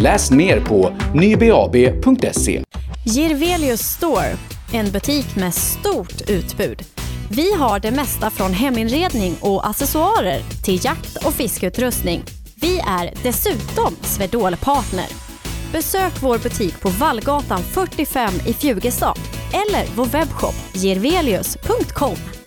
Läs mer på nybab.se. Girvelius Store, en butik med stort utbud. Vi har det mesta från heminredning och accessoarer till jakt och fiskeutrustning. Vi är dessutom Swedol-partner. Besök vår butik på Vallgatan 45 i Fjugestad eller vår webbshop girvelius.com.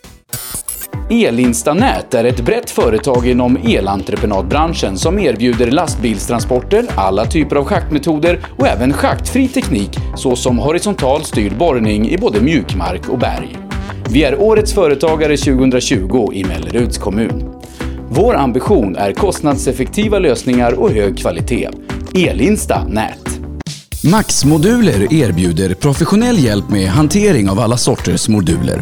Elinstanät är ett brett företag inom elentreprenadbranschen som erbjuder lastbilstransporter, alla typer av schaktmetoder och även schaktfri teknik såsom horisontal styrd borrning i både mjukmark och berg. Vi är Årets Företagare 2020 i Melleruds kommun. Vår ambition är kostnadseffektiva lösningar och hög kvalitet. Elinsta Nät. Max-moduler erbjuder professionell hjälp med hantering av alla sorters moduler.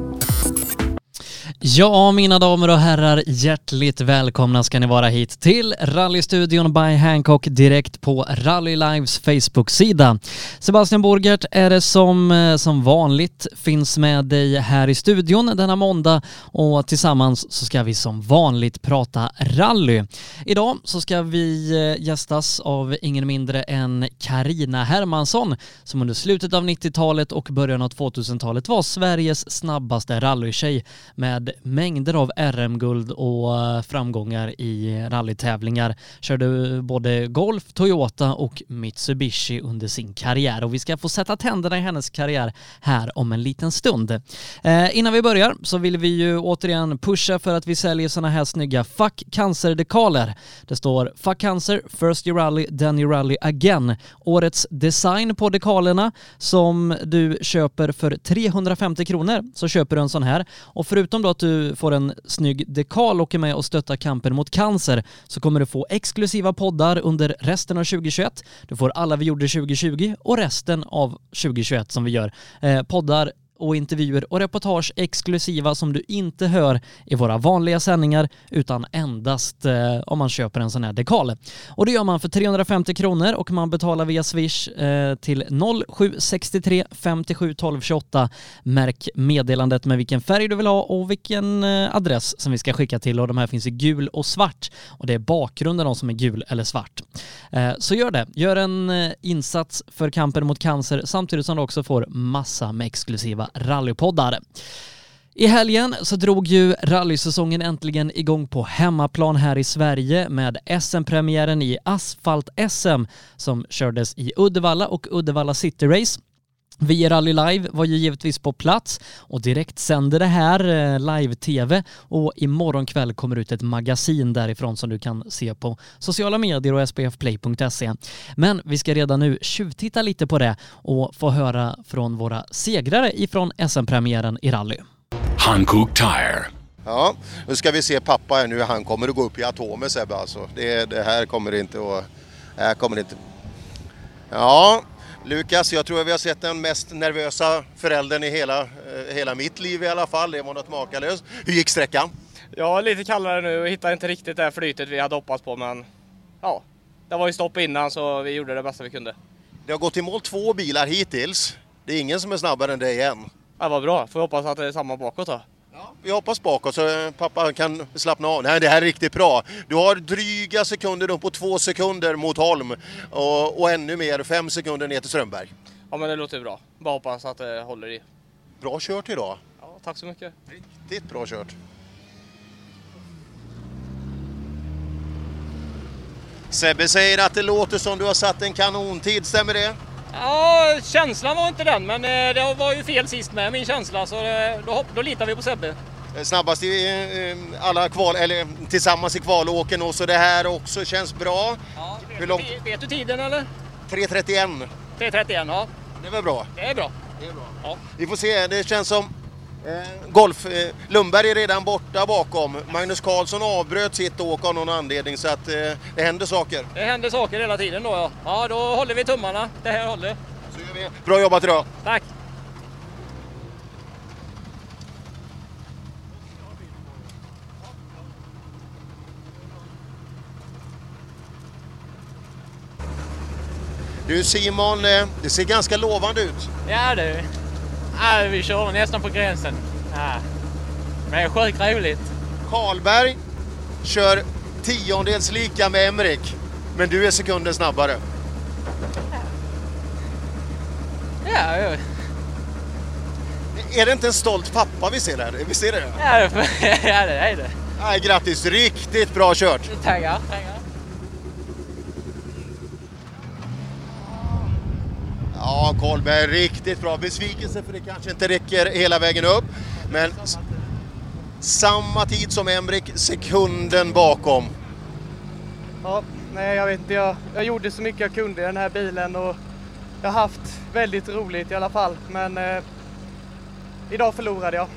Ja, mina damer och herrar, hjärtligt välkomna ska ni vara hit till Rallystudion by Hancock direkt på Rally Lives Facebook-sida. Sebastian Borgert är det som, eh, som vanligt finns med dig här i studion denna måndag och tillsammans så ska vi som vanligt prata rally. Idag så ska vi eh, gästas av ingen mindre än Karina Hermansson som under slutet av 90-talet och början av 2000-talet var Sveriges snabbaste rallytjej med mängder av RM-guld och eh, framgångar i rallytävlingar. Körde både Golf, Toyota och Mitsubishi under sin karriär och vi ska få sätta tänderna i hennes karriär här om en liten stund. Eh, innan vi börjar så vill vi ju återigen pusha för att vi säljer sådana här snygga Fuck Cancer-dekaler. Det står Fuck Cancer, First Year Rally, Then Year Rally Again. Årets design på dekalerna som du köper för 350 kronor så köper du en sån här och förutom då att du får en snygg dekal och är med och stöttar kampen mot cancer så kommer du få exklusiva poddar under resten av 2021. Du får alla vi gjorde 2020 och resten av 2021 som vi gör. Eh, poddar och intervjuer och reportage exklusiva som du inte hör i våra vanliga sändningar utan endast eh, om man köper en sån här dekal. Och det gör man för 350 kronor och man betalar via Swish eh, till 0763 57 12 28. Märk meddelandet med vilken färg du vill ha och vilken eh, adress som vi ska skicka till och de här finns i gul och svart och det är bakgrunden de som är gul eller svart. Eh, så gör det. Gör en eh, insats för kampen mot cancer samtidigt som du också får massa med exklusiva rallypoddar. I helgen så drog ju rallysäsongen äntligen igång på hemmaplan här i Sverige med SM-premiären i Asfalt-SM som kördes i Uddevalla och Uddevalla City Race. Vi i Rally Live var ju givetvis på plats och direkt sände det här eh, live-tv och imorgon kväll kommer ut ett magasin därifrån som du kan se på sociala medier och spfplay.se. Men vi ska redan nu tjuvtitta lite på det och få höra från våra segrare ifrån SM-premiären i rally. Hankook Tire. Ja, nu ska vi se pappa här nu. Han kommer att gå upp i atomer Sebbe alltså. Det, det här kommer inte att... Det här kommer inte... Ja, Lukas, jag tror att vi har sett den mest nervösa föräldern i hela, eh, hela mitt liv i alla fall. Det var något makalöst. Hur gick sträckan? Ja, lite kallare nu och hittade inte riktigt det flytet vi hade hoppats på men ja, det var ju stopp innan så vi gjorde det bästa vi kunde. Det har gått i mål två bilar hittills. Det är ingen som är snabbare än dig än. Ja, vad bra, får hoppas att det är samma bakåt då. Vi hoppas bakåt så pappa kan slappna av. Nej, det här är riktigt bra. Du har dryga sekunder upp på två sekunder mot Holm och, och ännu mer, fem sekunder ner till Strömberg. Ja men det låter bra. Bara hoppas att det håller i. Bra kört idag. Ja, tack så mycket. Riktigt bra kört. Sebbe säger att det låter som du har satt en kanontid, stämmer det? Ja, känslan var inte den, men eh, det var ju fel sist med min känsla, så eh, då, hopp- då litar vi på Sebbe. Eh, Snabbast i alla kval, eller tillsammans i kvalåken och så det här också känns bra. Ja, Hur långt? Vet, du tiden eller? 3.31, 3.31, ja. det är väl bra? Det är bra. Det är bra. Ja. Vi får se, det känns som Golf, eh, Lundberg är redan borta bakom. Magnus Karlsson avbröt sitt åk av någon anledning så att eh, det händer saker. Det händer saker hela tiden då ja. Ja, då håller vi tummarna. Det här håller. Så gör vi. Bra jobbat idag! Tack! Du Simon, eh, det ser ganska lovande ut. Ja du. Ja, vi körde nästan på gränsen. Ja. Men sjukt roligt. Karlberg kör tiondels lika med Emrik, men du är sekunder snabbare. Ja, ja. Är det inte en stolt pappa vi ser där? Vi ser det? Ja, det- ja det är det. Nej, grattis, riktigt bra kört! Tackar. Tackar. Ja, Karlberg, riktigt bra. Besvikelse för det kanske inte räcker hela vägen upp. Men samma tid som Emrik, sekunden bakom. Ja, nej jag vet inte. Jag, jag gjorde så mycket jag kunde i den här bilen och jag har haft väldigt roligt i alla fall. Men eh, idag förlorade jag.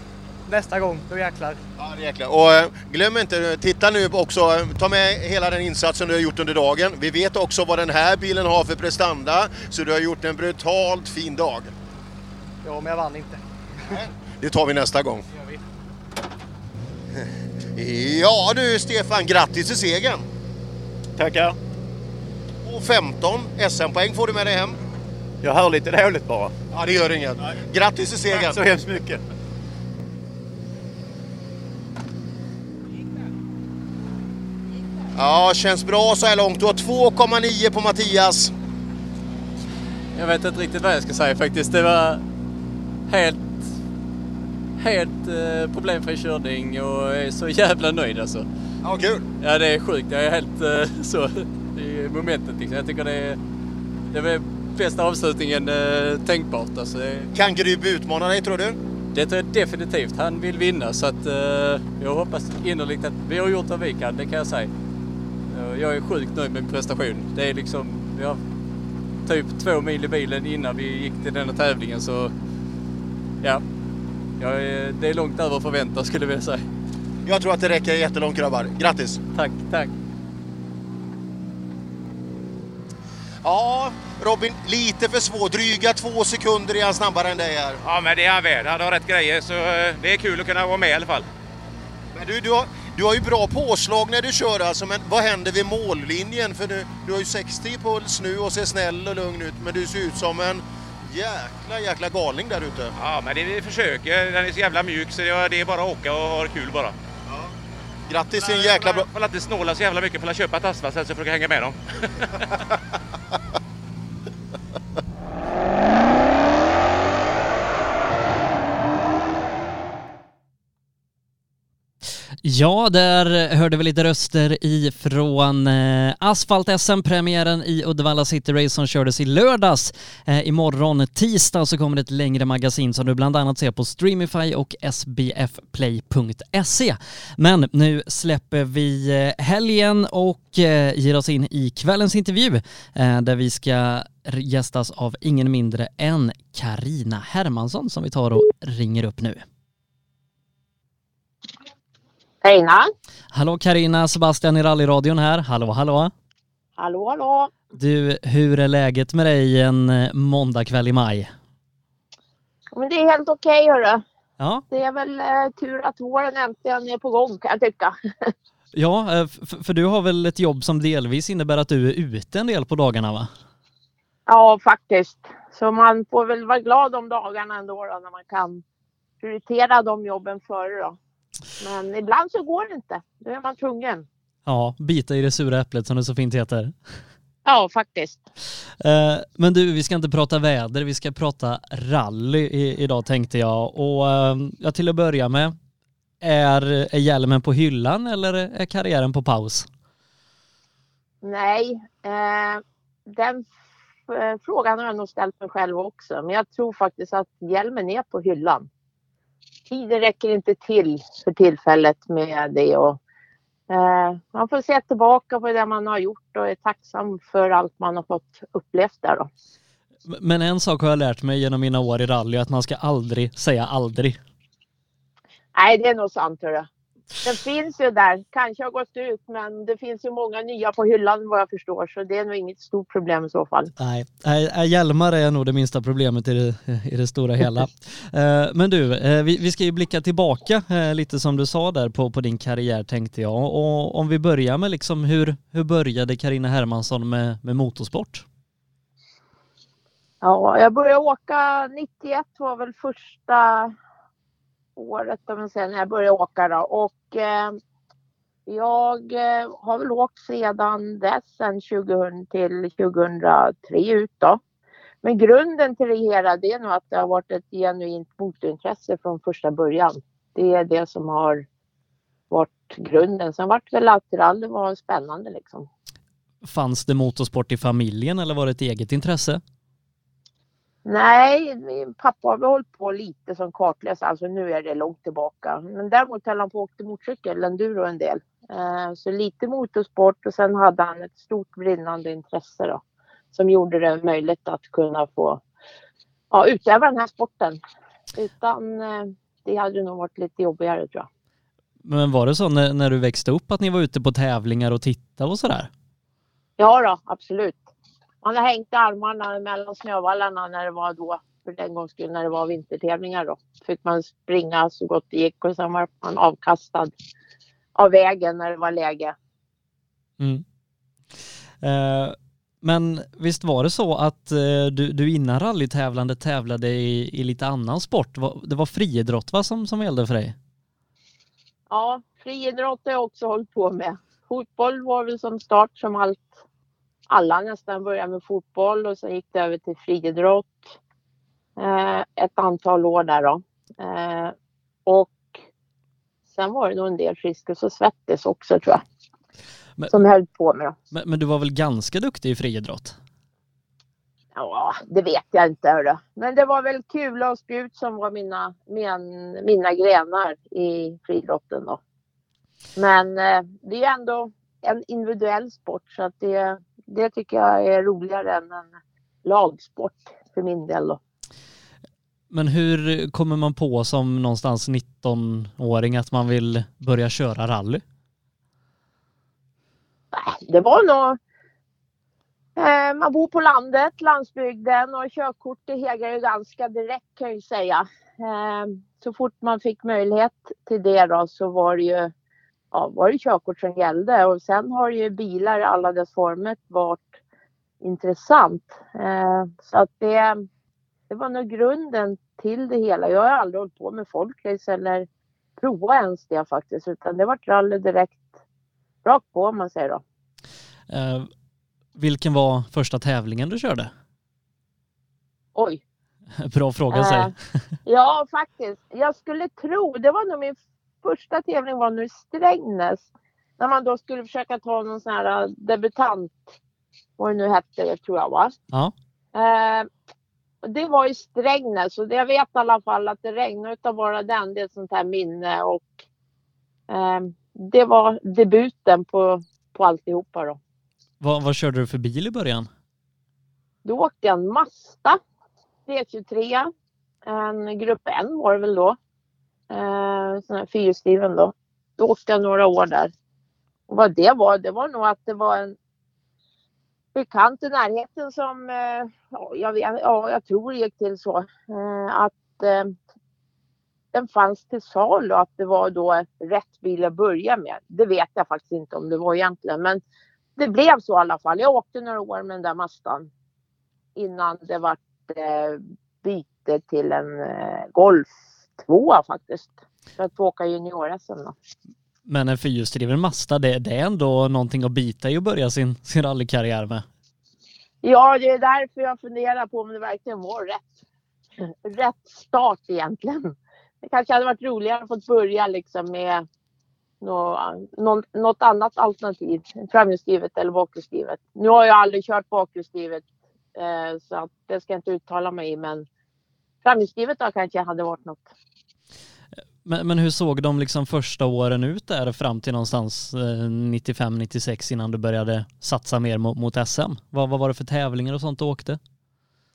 Nästa gång, då jäklar. Ja, det är jäklar. Och eh, glöm inte, titta nu också, eh, ta med hela den insatsen du har gjort under dagen. Vi vet också vad den här bilen har för prestanda, så du har gjort en brutalt fin dag. Ja, men jag vann inte. Det tar vi nästa gång. Ja du Stefan, grattis till segern! Tackar. Och 15 SM-poäng får du med dig hem. Jag hör lite dåligt bara. Ja, det gör inget. Grattis till segern! Tack så hemskt mycket. Ja, känns bra så här långt. Du har 2,9 på Mattias. Jag vet inte riktigt vad jag ska säga faktiskt. Det var helt, helt eh, problemfri körning och jag är så jävla nöjd alltså. Ja, kul! Ja det är sjukt. Jag är helt eh, så i momentet liksom. Jag tycker det är, det var bästa avslutningen eh, tänkbart alltså. Kan Grybb utmana dig tror du? det tror jag definitivt. Han vill vinna så att eh, jag hoppas innerligt att vi har gjort vad vi kan, det kan jag säga. Jag är sjukt nöjd med min prestation. Det är liksom, har typ två mil i bilen innan vi gick till denna tävlingen så ja. Jag är, det är långt över förväntan skulle jag vilja säga. Jag tror att det räcker jättelångt grabbar. Grattis! Tack, tack. Ja, Robin, lite för svår. Dryga två sekunder är han snabbare än dig här. Ja, men det är han värd. Han har rätt grejer, så eh, det är kul att kunna vara med i alla fall. Men du, du, har, du har ju bra påslag när du kör alltså, men vad händer vid mållinjen? För du, du har ju 60 i puls nu och ser snäll och lugn ut, men du ser ut som en jäkla, jäkla galning där ute. Ja, men det vi försöker. Den är så jävla mjuk så det är bara att åka och ha kul bara. Grattis till en jäkla bra... Man får inte snåla så jävla mycket för att köpa ett asfalt så försöka hänga med dem. Ja, där hörde vi lite röster ifrån eh, Asfalt-SM-premiären i Uddevalla City Race som kördes i lördags. Eh, imorgon tisdag så kommer det ett längre magasin som du bland annat ser på Streamify och sbfplay.se. Men nu släpper vi eh, helgen och ger oss in i kvällens intervju där vi ska gästas av ingen mindre än Karina Hermansson som vi tar och ringer upp nu. Carina. Hallå Karina, Sebastian i rallyradion här. Hallå, hallå. Hallå, hallå. Du, hur är läget med dig en eh, måndagkväll i maj? Men det är helt okej hörru. Ja, Det är väl eh, tur att våren äntligen är på gång kan jag tycka. ja eh, för du har väl ett jobb som delvis innebär att du är ute en del på dagarna va? ja, faktiskt. Så man får väl vara glad om dagarna ändå då, när man kan prioritera de jobben före då. Men ibland så går det inte. Då är man tvungen. Ja, bita i det sura äpplet som det så fint heter. Ja, faktiskt. Eh, Men du, vi ska inte prata väder, vi ska prata rally idag tänkte jag. Och eh, ja, till att börja med, är, är hjälmen på hyllan eller är karriären på paus? Nej, eh, den frågan har jag nog ställt mig själv också. Men jag tror faktiskt att hjälmen är på hyllan. Tiden räcker inte till för tillfället med det. Och, eh, man får se tillbaka på det man har gjort och är tacksam för allt man har fått upplevt där. Då. Men en sak har jag lärt mig genom mina år i rally, att man ska aldrig säga aldrig. Nej, det är nog sant. Hörru. Den finns ju där. Kanske har gått ut, men det finns ju många nya på hyllan vad jag förstår. Så det är nog inget stort problem i så fall. Nej, nej, hjälmar är nog det minsta problemet i det, i det stora hela. Eh, Men du, eh, vi, vi ska ju blicka tillbaka eh, lite som du sa där på, på din karriär tänkte jag. Och om vi börjar med liksom hur, hur började Karina Hermansson med, med motorsport? Ja, jag började åka 91 var väl första året om man säger, när jag började åka då. Och eh, jag eh, har väl åkt sedan dess, sedan 2000 till 2003 ut då. Men grunden till det hela det är nog att det har varit ett genuint motorintresse från första början. Det är det som har varit grunden. Sen vart väl att rally var spännande liksom. Fanns det motorsport i familjen eller var det ett eget intresse? Nej, min pappa har hållit på lite som kartläsare, alltså nu är det långt tillbaka. Men däremot höll han på och åkte motorcykel, enduro en del. Eh, så lite motorsport och sen hade han ett stort brinnande intresse då. Som gjorde det möjligt att kunna få ja, utöva den här sporten. Utan eh, det hade nog varit lite jobbigare tror jag. Men var det så när, när du växte upp att ni var ute på tävlingar och tittade och sådär? Ja då, absolut. Man har hängt armarna mellan snövallarna när det var då, för den gångs skull när det var vintertävlingar då. Fick man springa så gott det gick och sen var man avkastad av vägen när det var läge. Mm. Eh, men visst var det så att eh, du, du innan rallytävlande tävlade i, i lite annan sport? Det var friidrott va, som, som gällde för dig? Ja, friidrott har jag också hållit på med. Fotboll var väl som start som allt. Alla nästan började med fotboll och sen gick det över till friidrott. Eh, ett antal år där då. Eh, och sen var det nog en del Friskis och Svettis också tror jag. Men- Som höll på med då. Men, men du var väl ganska duktig i friidrott? Ja, det vet jag inte. Hörru. Men det var väl kula och spjut som var mina, min, mina grenar i friidrotten då. Men eh, det är ändå en individuell sport så att det, det tycker jag är roligare än en lagsport för min del då. Men hur kommer man på som någonstans 19-åring att man vill börja köra rally? Det var nog... Eh, man bor på landet, landsbygden och körkort det hegar ju ganska direkt kan jag ju säga. Eh, så fort man fick möjlighet till det då så var det ju ja, var det körkort som gällde och sen har ju bilar i alla dess former varit intressant. Eh, så att det, det var nog grunden till det hela. Jag har aldrig hållit på med folkrace eller provat ens det faktiskt utan det var rally direkt rakt på om man säger då. Eh, vilken var första tävlingen du körde? Oj. Bra fråga Eh, säg. Ja, faktiskt. Jag skulle tro, det var nog min första tävling var nu i Strängnäs. När man då skulle försöka ta någon sån här äh, debutant, vad det nu hette, tror jag va. Ja. Eh, det var i Strängnäs och jag vet i alla fall att det regnade utav bara den. Det är ett sånt här minne och eh, det var debuten på, på alltihopa då. Vad, vad körde du för bil i början? Då åkte jag en Mazda D23. En grupp N var det väl då. Eh, sån här fyrhjulsdriven då. Då åkte jag några år där. Och vad det var, det var nog att det var en bekant i närheten som, eh, ja, jag, vet, ja, jag tror det gick till så. Eh, att eh, den fanns till salu och att det var då rätt bil att börja med. Det vet jag faktiskt inte om det var egentligen. Men det blev så i alla fall. Jag åkte några år med den där Mazdan innan det vart eh, byte till en eh, Golf 2 faktiskt. För att få åka junior-SM. Men en fyrhjulsdriven Mazda, det, det är ändå någonting att bita i och börja sin, sin rallykarriär med. Ja, det är därför jag funderar på om det verkligen var rätt, rätt start egentligen. Det kanske hade varit roligare att få börja liksom med något, något annat alternativ, framhjulsdrivet eller bakhjulsdrivet. Nu har jag aldrig kört bakhjulsdrivet eh, så att det ska jag inte uttala mig i men framhjulsdrivet då kanske hade varit något. Men, men hur såg de liksom första åren ut där fram till någonstans 95-96 eh, innan du började satsa mer mot, mot SM? Vad, vad var det för tävlingar och sånt du åkte?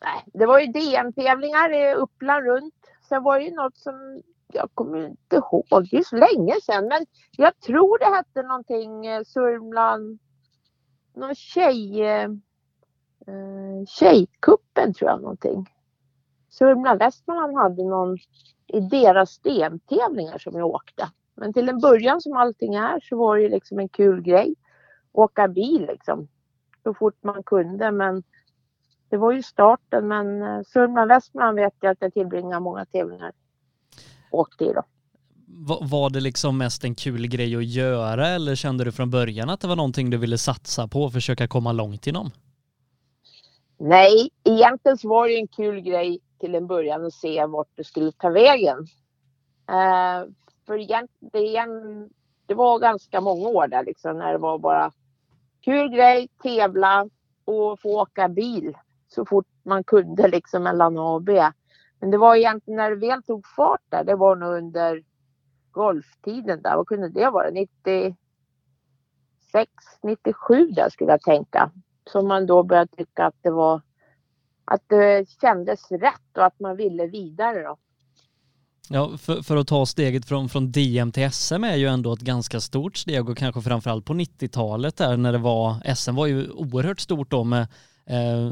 Nej, det var ju DM-tävlingar i Uppland runt. Sen var det ju något som jag kommer inte ihåg, det är så länge sedan. Men jag tror det hette någonting eh, Sörmland, någon tjej, eh, tjejkuppen tror jag någonting. Sörmland Västmanland hade någon i deras stentävlingar som jag åkte. Men till en början som allting är så var det liksom en kul grej. Åka bil liksom. Så fort man kunde men det var ju starten men eh, Sörmland Västmanland vet jag att jag tillbringar många tävlingar. Åkte i då. Var det liksom mest en kul grej att göra eller kände du från början att det var någonting du ville satsa på och försöka komma långt inom? Nej, egentligen så var det en kul grej till en början och se vart det skulle ta vägen. Eh, för egentligen, det var ganska många år där liksom när det var bara kul grej, tävla och få åka bil så fort man kunde liksom mellan A och B. Men det var egentligen när det väl tog fart där, det var nog under golftiden där, vad kunde det vara? 96, 97 där skulle jag tänka. Som man då började tycka att det var att det kändes rätt och att man ville vidare då. Ja, för, för, att ta steget från, från DM till SM är ju ändå ett ganska stort steg och kanske framförallt på 90-talet där när det var, SM var ju oerhört stort då med eh,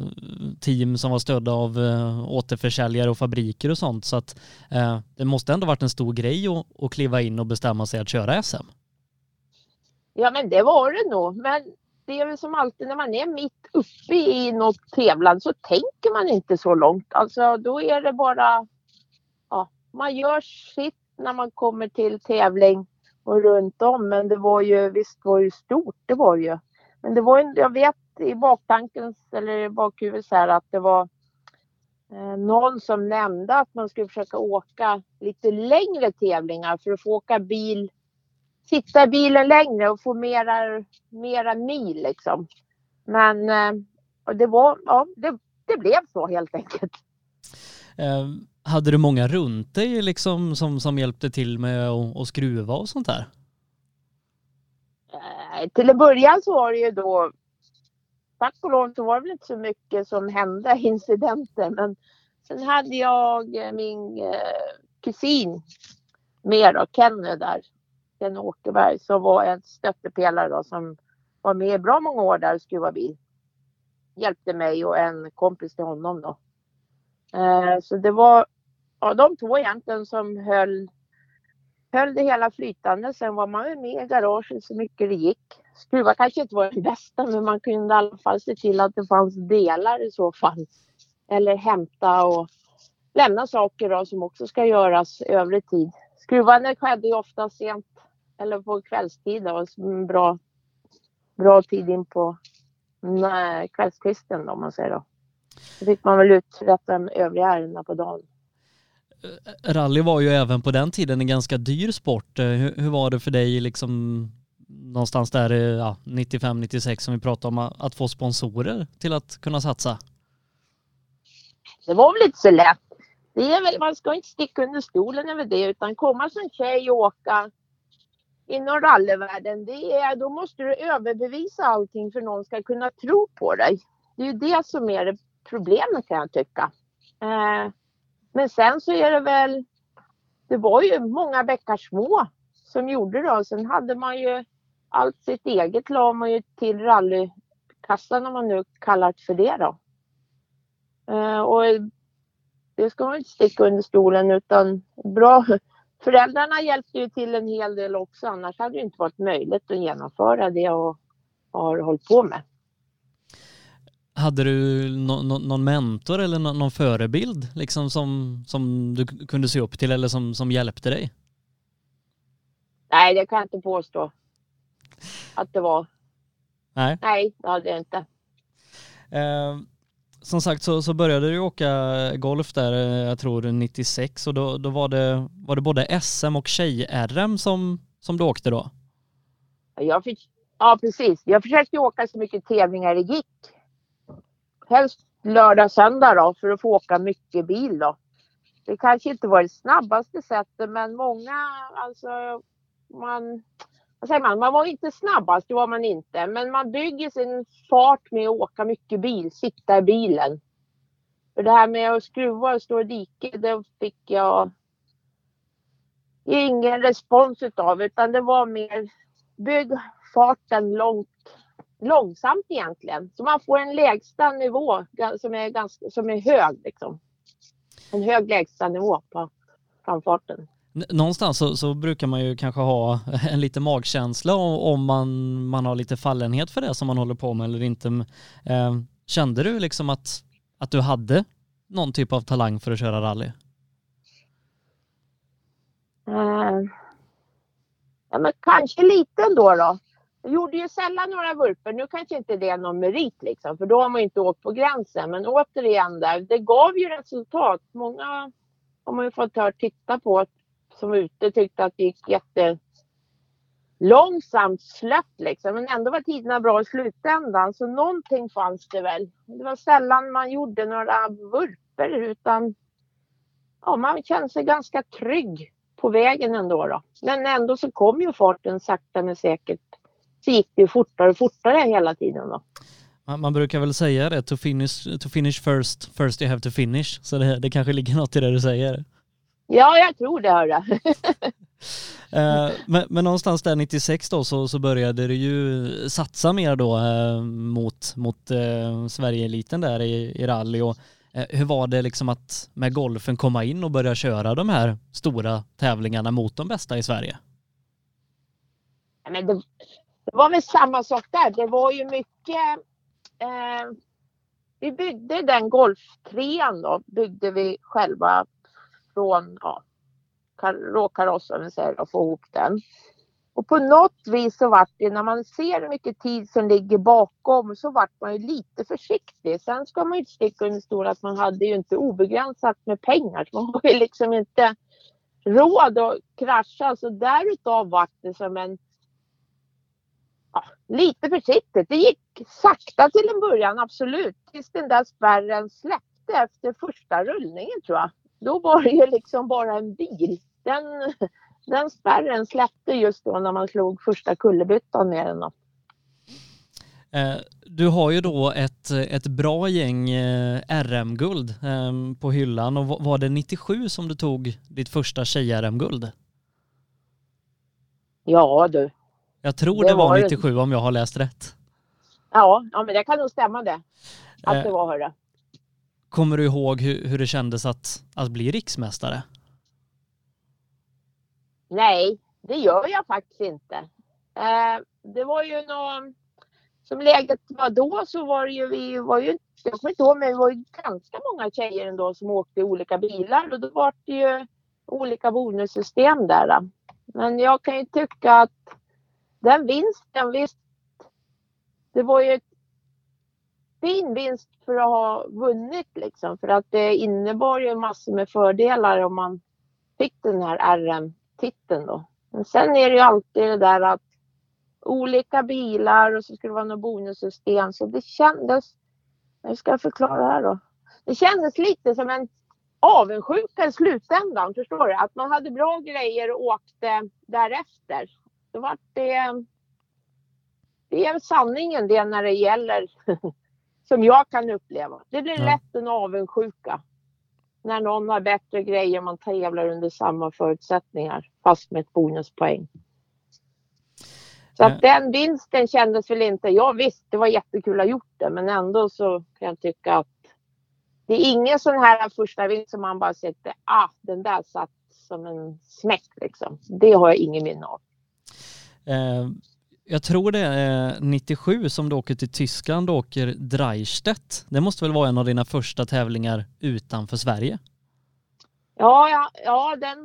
team som var stödda av eh, återförsäljare och fabriker och sånt så att eh, det måste ändå varit en stor grej att, att kliva in och bestämma sig att köra SM. Ja men det var det nog men det är väl som alltid när man är mitt uppe i något tävlande så tänker man inte så långt. Alltså då är det bara, ja, man gör sitt när man kommer till tävling och runt om. Men det var ju, visst var det stort, det var ju. Men det var ju, jag vet i baktanken eller i bakhuvudet så här att det var eh, någon som nämnde att man skulle försöka åka lite längre tävlingar för att få åka bil sitta i bilen längre och få mera, mera mil liksom. Men eh, det var, ja, det, det blev så helt enkelt. Eh, hade du många runt dig liksom som, som hjälpte till med att, att skruva och sånt där? Eh, till en början så var det ju då tack och lov så var det väl inte så mycket som hände, incidenter. Men sen hade jag min eh, kusin med då, Kenny där. Ken Åkerberg som var en stöttepelare då, som var med i bra många år där och skruvade bil. Hjälpte mig och en kompis till honom då. Eh, så det var ja, de två egentligen som höll, höll det hela flytande. Sen var man med i garaget så mycket det gick. Skruva kanske inte var det bästa men man kunde i alla fall se till att det fanns delar i så fall. Eller hämta och lämna saker då, som också ska göras övrig tid. Skruvandet skedde ju ofta sent eller på kvällstid då, bra, bra tid in på nej, kvällskvisten då, om man säger då. Då fick man väl uträtta de övriga ärendena på dagen. Eh, rally var ju även på den tiden en ganska dyr sport. Eh, hur, hur var det för dig liksom någonstans där ja, 95-96 som vi pratade om att få sponsorer till att kunna satsa? Det var väl inte så lätt. Det är väl, man ska inte sticka under stolen över det utan komma som tjej och åka inom rallyvärlden, det är, då måste du överbevisa allting för någon ska kunna tro på dig. Det är ju det som är det problemet kan jag tycka. Eh, men sen så är det väl, det var ju många bäckar små som gjorde det. och Sen hade man ju allt sitt eget la man ju till rallykassan om man nu kallar det för det då. Eh, och det ska man inte sticka under stolen utan bra, föräldrarna hjälpte ju till en hel del också. Annars hade det inte varit möjligt att genomföra det jag har hållit på med. Hade du no, no, någon mentor eller no, någon förebild liksom som, som du kunde se upp till eller som, som hjälpte dig? Nej, det kan jag inte påstå att det var. Nej. Nej, det hade jag inte. Uh som sagt så, så började du åka golf där, eh, jag tror 96 och då, då var, det, var det både SM och tjej-RM som, som du åkte då? Jag fick, ja, precis. Jag försökte åka så mycket tävlingar det gick. Helst lördag, söndag då, för att få åka mycket bil då. Det kanske inte var det snabbaste sättet, men många, alltså man, säger man, man var inte snabbast, det var man inte. Men man bygger sin fart med att åka mycket bil, sitta i bilen. För det här med att skruva och stå i diket, det fick jag ingen respons utav, utan det var mer bygg farten långt, långsamt egentligen. Så man får en lägsta nivå som är, ganska, som är hög liksom. En hög lägsta nivå på framfarten. Någonstans så, så, brukar man ju kanske ha en liten magkänsla om man, man har lite fallenhet för det som man håller på med eller inte. Eh, kände du liksom att, att du hade någon typ av talang för att köra rally? Uh, ja, men kanske lite ändå då. Jag gjorde ju sällan några vurper. Nu kanske inte det är någon merit liksom, för då har man inte åkt på gränsen. Men återigen där, det gav ju resultat. Många har man ju fått höra titta på som var ute tyckte att det gick jätte långsamt slött liksom. Men ändå var tiderna bra i slutändan. Så någonting fanns det väl. Det var sällan man gjorde några vurper utan ja, man kände sig ganska trygg på vägen ändå. Då. Men ändå så kom ju farten sakta men säkert. Så gick det fortare och fortare hela tiden då. Man, man brukar väl säga det, to finish, to finish first, first you have to finish. Så det, det kanske ligger något i det du säger. Ja, jag tror det hörru. Eh, men, men någonstans där 96 då så, så började du ju satsa mer då eh, mot, mot eh, Sverigeeliten där i, i rally och eh, hur var det liksom att med golfen komma in och börja köra de här stora tävlingarna mot de bästa i Sverige? Men det, det var väl samma sak där. Det var ju mycket eh, vi byggde den golftrean då, byggde vi själva från ja, råkarossen vi säger och få ihop den. Och på något vis så vart det när man ser hur mycket tid som ligger bakom så vart man ju lite försiktig. Sen ska man ju inte sticka under stol att man hade ju inte obegränsat med pengar. Man har ju liksom inte råd att krascha. Så därutav vart det som en ja, lite försiktigt. Det gick sakta till en början, absolut. Tills den där spärren släppte efter första rullningen tror jag. Då var det ju liksom bara en bil. Den, den spärren släppte just då när man slog första kullerbyttan med den. Eh, du har ju då ett, ett bra gäng eh, RM-guld ehm, på hyllan och var det 97 som du tog ditt första tjej-RM-guld? Ja du. Jag tror det, det var, 97 det. om jag har läst rätt. Ja, ja men det kan nog stämma det. Att eh, det var hörru. Kommer du ihåg hur, hur det kändes att, att bli riksmästare? Nej, det gör jag faktiskt inte. Eh, det var ju någon, som läget var då så var det ju, vi var ju, jag kommer inte ihåg men det var ju ganska många tjejer ändå som åkte i olika bilar och då var det ju olika bonussystem där. Men jag kan ju tycka att den vinsten, visst, det var ju ett fin vinst för att ha vunnit liksom. För att det innebar ju massor med fördelar om man fick den här RM-titeln då. Men sen är det ju alltid det där att olika bilar och så skulle det vara något bonussystem. Så det kändes, hur ska jag förklara det här då? Det kändes lite som en avundsjuka i slutändan, förstår du? Att man hade bra grejer och åkte därefter. Då var det, det är sanningen det när det gäller som jag kan uppleva. Det blir ja. lätt en avundsjuka. När någon har bättre grejer man tävlar under samma förutsättningar fast med ett bonuspoäng. Så att den vinsten kändes väl inte, ja visst det var jättekul att ha gjort det men ändå så kan jag tycka att det är ingen sån här första vinst som man bara sätter, ah den där satt som en smäck liksom. Det har jag ingen minne av. Eh, jag tror det är 97 som du åker till Tyskland och åker Dreistedt. Det måste väl vara en av dina första tävlingar utanför Sverige? Ja, ja, ja den,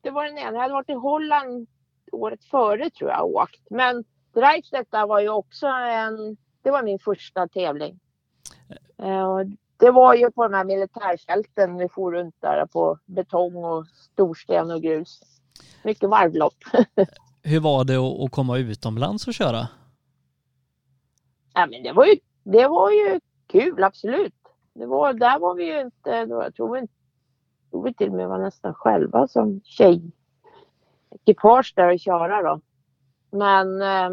det var den ena. Jag hade varit i Holland året före tror jag åkt. Men Dreistedt var ju också en, det var min första tävling. Eh, det var ju på de här militärfälten vi for runt där på betong och storsten och grus. Mycket varvlopp. Hur var det att, komma utomlands och köra? Ja, men det var ju, det var ju kul, absolut. Det var, där var vi ju inte, då, jag tror vi, tror vi till och med var nästan själva som tjej ekipage där och köra då. Men eh,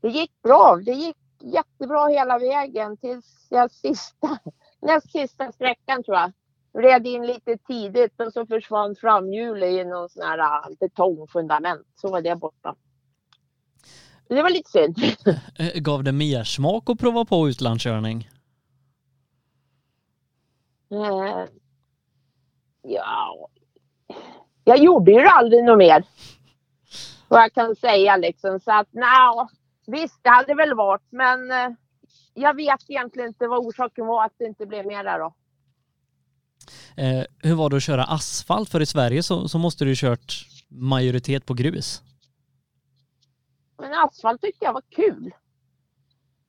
det gick bra. Det gick jättebra hela vägen tills jag sista, näst sista sträckan tror jag. Red in lite tidigt och så försvann framhjulet i någon sån här ah, betongfundament. Så var det borta. Det var lite synd. Eh, Gav det mer smak att prova på utlandskörning? Eh, ja, jag gjorde ju aldrig något mer. Vad jag kan säga liksom. Så att nej, visst det hade väl varit men eh, jag vet egentligen inte vad orsaken var att det inte blev mer där då. Eh, hur var det att köra asfalt? För i Sverige så, så måste du ju kört majoritet på grus. Men asfalt tyckte jag var kul.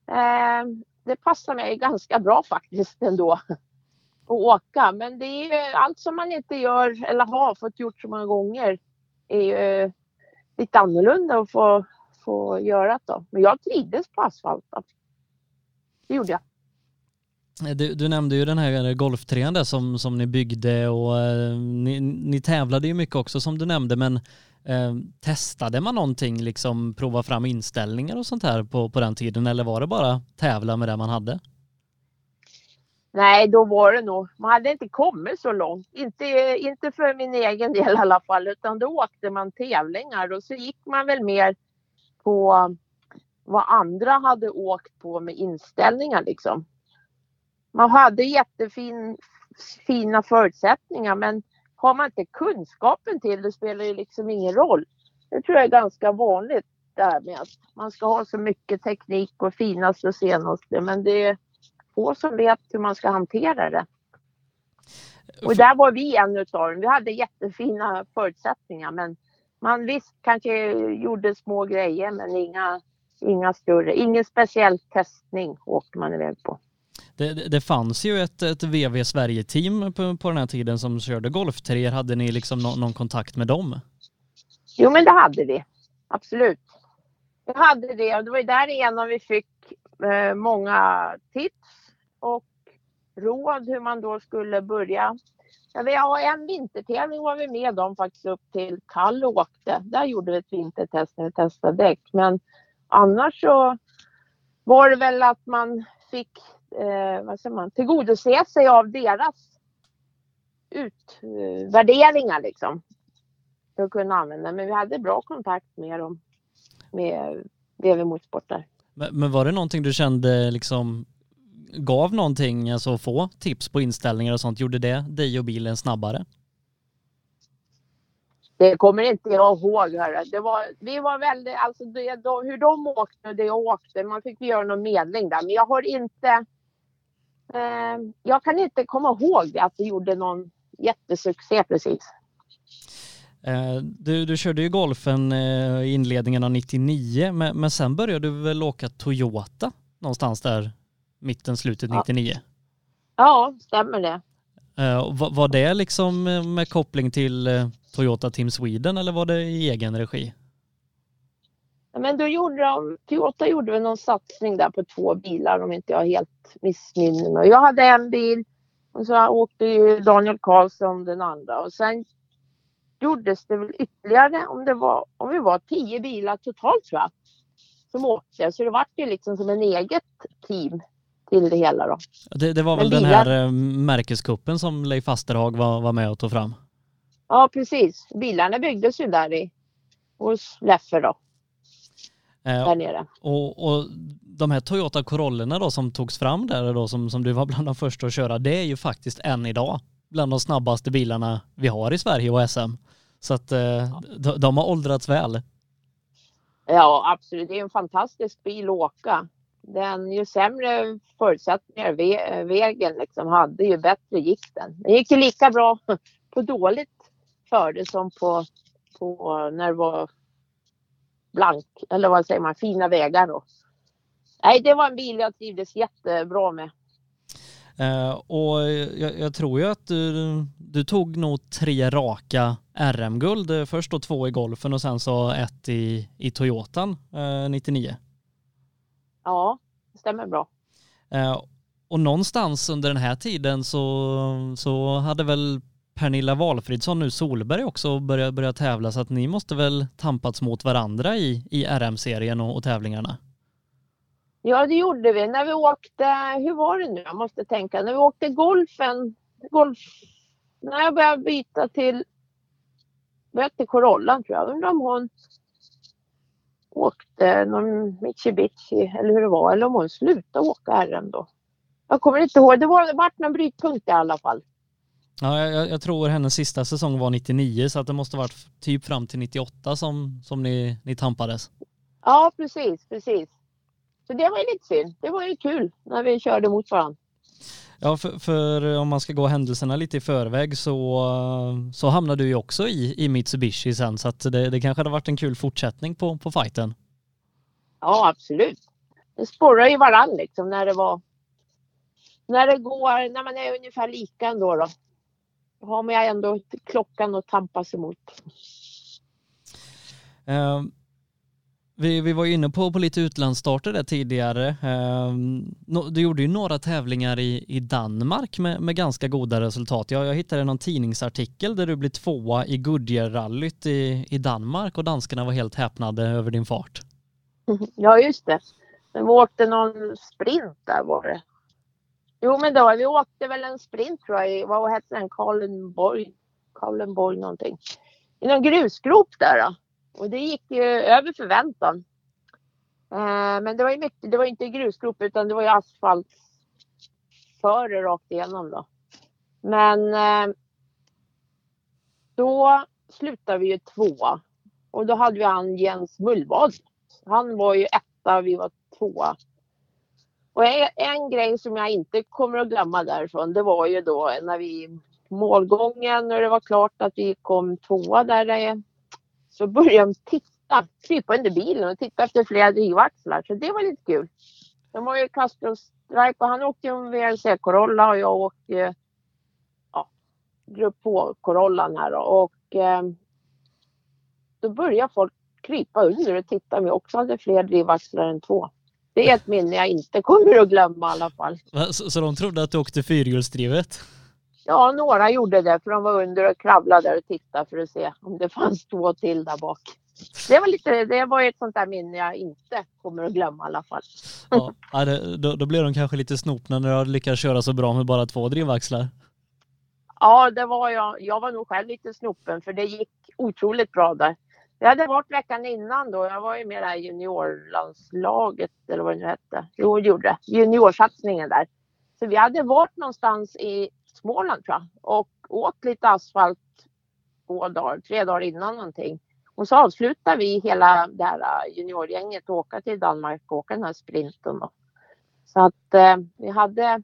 Eh, det passar mig ganska bra faktiskt ändå. Att åka. Men det är ju allt som man inte gör eller har fått gjort så många gånger är ju eh, lite annorlunda att få, få göra då. Men jag trivdes på asfalt. Då. Det gjorde jag. Du, du nämnde ju den här eh, golftrean där som, som ni byggde och eh, ni, ni tävlade ju mycket också som du nämnde men eh, testade man någonting liksom prova fram inställningar och sånt här på, på den tiden eller var det bara tävla med det man hade? Nej, då var det nog. Man hade inte kommit så långt. Inte, inte för min egen del i alla fall, utan då åkte man tävlingar och så gick man väl mer på vad andra hade åkt på med inställningar liksom. Man hade jättefina förutsättningar men har man inte kunskapen till det spelar det liksom ingen roll. Det tror jag är ganska vanligt där med att man ska ha så mycket teknik och finaste och senaste men det är få som vet hur man ska hantera det. Och där var vi en utav dem. Vi hade jättefina förutsättningar men man visst kanske gjorde små grejer men inga, inga större, ingen speciell testning åkte man iväg på. Det, det, fanns ju ett, ett VV Sverige-team på, på den här tiden som körde golftreor. Hade ni liksom no, någon kontakt med dem? Jo men det hade vi, absolut. Vi hade det och det var ju därigenom vi fick eh, många tips och råd hur man då skulle börja. Ja, vi har en vintertävling var vi med om faktiskt upp till Kall och åkte. Där gjorde vi ett vintertest när vi testade däck. Men annars så var det väl att man fick eh, vad säger man, tillgodose sig av deras utvärderingar liksom. För att kunna använda. Men vi hade bra kontakt med dem. Med VV Motorsport Men, men var det någonting du kände liksom gav någonting, alltså få tips på inställningar och sånt, gjorde det dig och bilen snabbare? Det kommer inte jag ihåg. Hörru. Det var, vi var väldigt, alltså det, då, hur de åkte och det jag åkte, man fick göra någon medling där. Men jag har inte, jag kan inte komma ihåg att vi gjorde någon jättesuccé precis. Eh, Du, du körde ju golfen eh, i inledningen av 99, men, men sen började du väl åka Toyota någonstans där mitten, slutet Ja. 99? Ja, stämmer det. Eh, Var, var det liksom med koppling till Toyota Team Sweden eller var det i egen regi? Men då gjorde de, Toyota gjorde väl någon satsning där på två bilar om inte jag helt missminner mig. Jag hade en bil och så åkte ju Daniel Karlsson den andra och sen gjordes det väl ytterligare om det var, om vi var tio bilar totalt tror jag som åkte. Så det vart ju liksom som en eget team till det hela då. Det, det var Men väl den bilar- här eh, märkeskuppen som Leif Asterhag var, var med och tog fram? Ja precis. Bilarna byggdes ju där i hos Leffe då, där nere. Och, och de här Toyota Corollorna då som togs fram där då som, som du var bland de första att köra, det är ju faktiskt än idag bland de snabbaste bilarna vi har i Sverige och SM. Så att eh, de, de har åldrats väl. Ja absolut, det är en fantastisk bil att åka. Den ju sämre förutsättningar ve- vägen liksom hade ju bättre gick den. Den gick ju lika bra på dåligt för det som på, på när det var blank, eller vad säger man, fina vägar då. Nej, det var en bil jag trivdes jättebra med. Eh, och jag, jag, tror ju att du, du tog nog tre raka RM-guld. Först då två i golfen och sen så ett i, i Toyotan eh, 99. Ja, det stämmer bra. Eh, och någonstans under den här tiden så, så hade väl Pernilla Walfridsson, nu Solberg också, börjat, börja tävla så att ni måste väl tampats mot varandra i, i RM-serien och, och tävlingarna? Ja, det gjorde vi. När vi åkte, hur var det nu? Jag måste tänka. När vi åkte golfen, golf, när jag började byta till, började till Corollan tror jag. Undrar om hon åkte någon Mitsubishi eller hur det var. Eller om hon slutade åka RM då. Jag kommer inte ihåg. Det var, det var någon brytpunkt i alla fall. Ja, jag, jag, tror hennes sista säsong var 99 så att det måste varit typ fram till 98 som, som ni, ni tampades. Ja, precis, precis. Så det var ju lite synd. Det var ju kul när vi körde mot varandra. Ja, för, för, om man ska gå händelserna lite i förväg så, så hamnade du ju också i, i Mitsubishi sen så att det, det kanske hade varit en kul fortsättning på, på fighten. Ja, absolut. Det sporrar ju varann liksom när det var när det går, när man är ungefär lika ändå då. Har man ändå klockan att tampas emot. Uh, vi, vi var ju inne på, på lite utlandsstarter där tidigare. Um, du gjorde ju några tävlingar i, i Danmark med, med ganska goda resultat. Jag, jag hittade någon tidningsartikel där du blev tvåa i Goodyear-rallyt i, i Danmark och danskarna var helt häpnade över din fart. Ja, just det. Vi åkte någon sprint där var det. Jo, men då, vi åkte väl en sprint tror jag, vad hette den, Karlenborg, Karlenborg någonting. I någon grusgrop där då. Och det gick ju över förväntan. Eh, men det var ju mycket, det var inte grusgrop utan det var ju asfalt före rakt igenom då. Men eh, då slutade vi ju tvåa. Och då hade vi han Jens Mullvad. Han var ju etta, vi var tvåa. Och en grej som jag inte kommer att glömma därifrån, det var ju då när vi målgången när det var klart att vi kom tvåa där eh, så började de titta, krypa under bilen och titta efter flera drivaxlar. Så det var lite kul. De var ju Castro Strike och han åkte ju en VRC Corolla och jag åkte eh, ja, grupp på Corollan här då. och eh, då började folk krypa under och titta om vi också hade fler drivaxlar än två. Det är ett minne jag inte kommer att glömma i alla fall. Så, så de trodde att du åkte fyrhjulsdrivet? Ja, några gjorde det för de var under och kravlade och tittade för att se om det fanns två till där bak. Det var, lite, det var ett sånt där minne jag inte kommer att glömma i alla fall. Ja, då, då blev de kanske lite snopna när du lyckades köra så bra med bara två drivaxlar. Ja, det var jag. Jag var nog själv lite snopen för det gick otroligt bra där. Det hade varit veckan innan då. Jag var ju med i juniorlandslaget eller vad det nu hette. Jo, det gjorde Juniorsatsningen där. Så vi hade varit någonstans i Småland tror jag och åkt lite asfalt två dagar, tre dagar innan någonting. Och så avslutar vi hela det här juniorgänget och åka till Danmark och åka den här sprinten. Då. Så att eh, vi hade,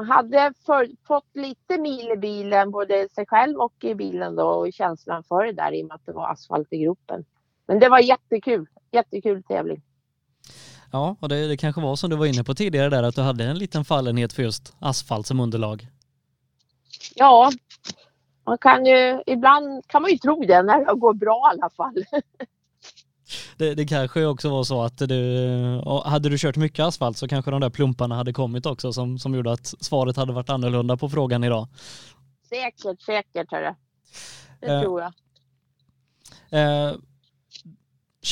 man hade för, fått lite mil i bilen, både sig själv och i bilen då och känslan för det där i och med att det var asfalt i gropen. Men det var jättekul, jättekul tävling. Ja, och det, det kanske var som du var inne på tidigare där att du hade en liten fallenhet för just asfalt som underlag. Ja, man kan ju, ibland kan man ju tro det när det går bra i alla fall. Det, det kanske också var så att du, hade du kört mycket asfalt så kanske de där plumparna hade kommit också som, som gjorde att svaret hade varit annorlunda på frågan idag. Säkert, säkert hörru. Det eh, tror jag. Eh,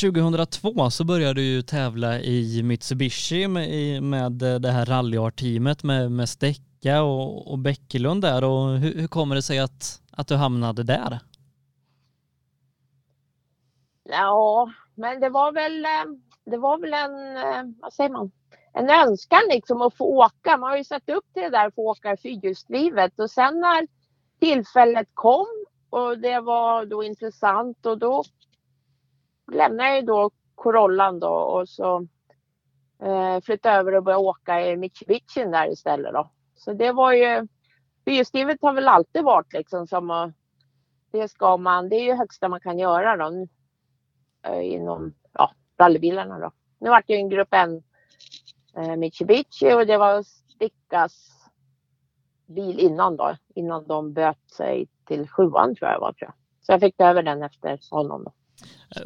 2002 så började du ju tävla i Mitsubishi med, med det här rallyart-teamet med, med Steck Backa och, och Bäckelund där och hur, hur kommer det sig att, att du hamnade där? Ja, men det var väl, eh, det var väl en, eh, vad säger man, en önskan liksom att få åka. Man har ju satt upp till det där att få åka fyrhjulsdrivet och sen när tillfället kom och det var då intressant och då lämnade jag då Corollan då och så eh, flyttade över och började åka i Mitsubishi där istället då. Så det var ju, fyrhjulsdrivet har väl alltid varit liksom som att det ska man, det är ju högsta man kan göra då inom ja, rallybilarna då. Nu vart det en grupp N eh, Mitsubishi och det var stickas bil innan då, innan de böt sig till sjuan tror jag var. Tror jag. Så jag fick över den efter honom. Då.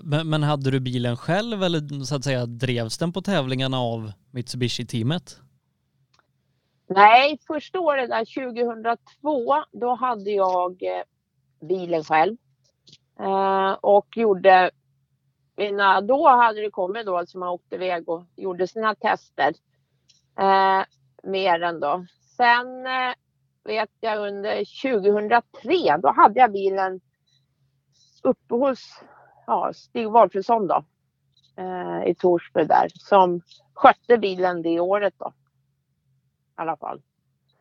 Men, men hade du bilen själv eller så att säga drevs den på tävlingarna av Mitsubishi-teamet? Nej, första året där 2002, då hade jag eh, bilen själv. Eh, och gjorde mina, eh, då hade det kommit då som man åkte iväg och gjorde sina tester. Eh, mer än då. Sen eh, vet jag under 2003, då hade jag bilen uppe hos ja, Stig Walfridsson då. Eh, I Torsby där. Som skötte bilen det året då. I alla fall.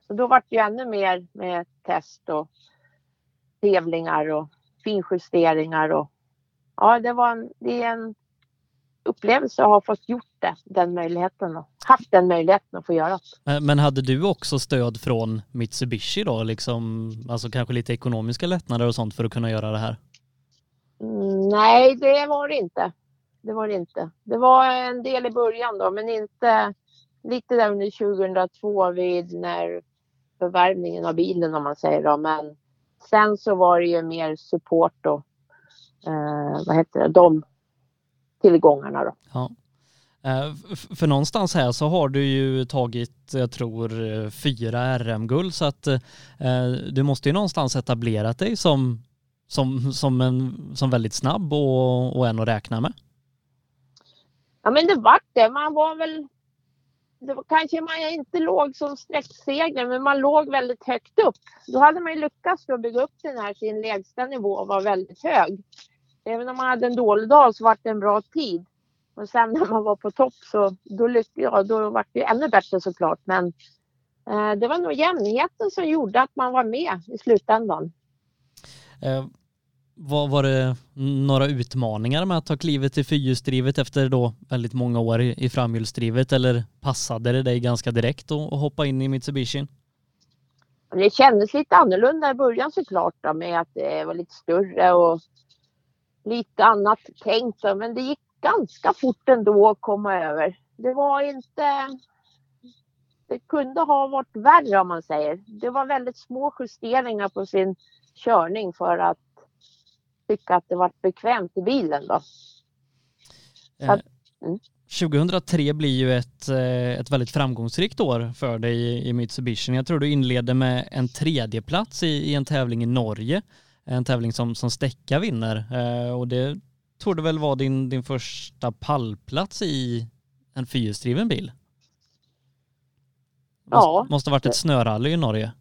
Så då var det ju ännu mer med test och tävlingar och finjusteringar och ja, det var en, det är en upplevelse att ha fått gjort det, den möjligheten och haft den möjligheten att få göra det. Men hade du också stöd från Mitsubishi då, liksom, alltså kanske lite ekonomiska lättnader och sånt för att kunna göra det här? Mm, nej, det var det inte. Det var det inte. Det var en del i början då, men inte lite där under 2002 vid när förvärvningen av bilen om man säger då. Men sen så var det ju mer support och eh, vad heter det, de tillgångarna då. Ja. Eh, för någonstans här så har du ju tagit, jag tror, fyra RM-guld så att eh, du måste ju någonstans etablerat dig som, som, som, en, som väldigt snabb och, och en att räkna med. Ja men det vart det. Man var väl, det var, kanske man inte låg som sträcksegrare men man låg väldigt högt upp. Då hade man ju lyckats att bygga upp den här sin lägsta nivå och var väldigt hög även om man hade en dålig dag så var det en bra tid. Och sen när man var på topp så då, ja, då var det ännu bättre såklart. Men eh, det var nog jämnheten som gjorde att man var med i slutändan. Eh, var, var det några utmaningar med att ta klivet till fyrhjulsdrivet efter då väldigt många år i, i framhjulsdrivet eller passade det dig ganska direkt att hoppa in i Mitsubishi? Det kändes lite annorlunda i början såklart då, med att det var lite större och lite annat tänkt. Men det gick ganska fort ändå att komma över. Det var inte... Det kunde ha varit värre om man säger. Det var väldigt små justeringar på sin körning för att tycka att det var bekvämt i bilen då. Att, mm. 2003 blir ju ett, eh, ett väldigt framgångsrikt år för dig i Mitsubishi. Jag tror du inledde med en tredje plats i, i en tävling i Norge en tävling som, som Stäcka vinner eh, och det torde väl vara din, din första pallplats i en fyrhjulsdriven bil? Ja. Måste ha varit ett snörally i Norge.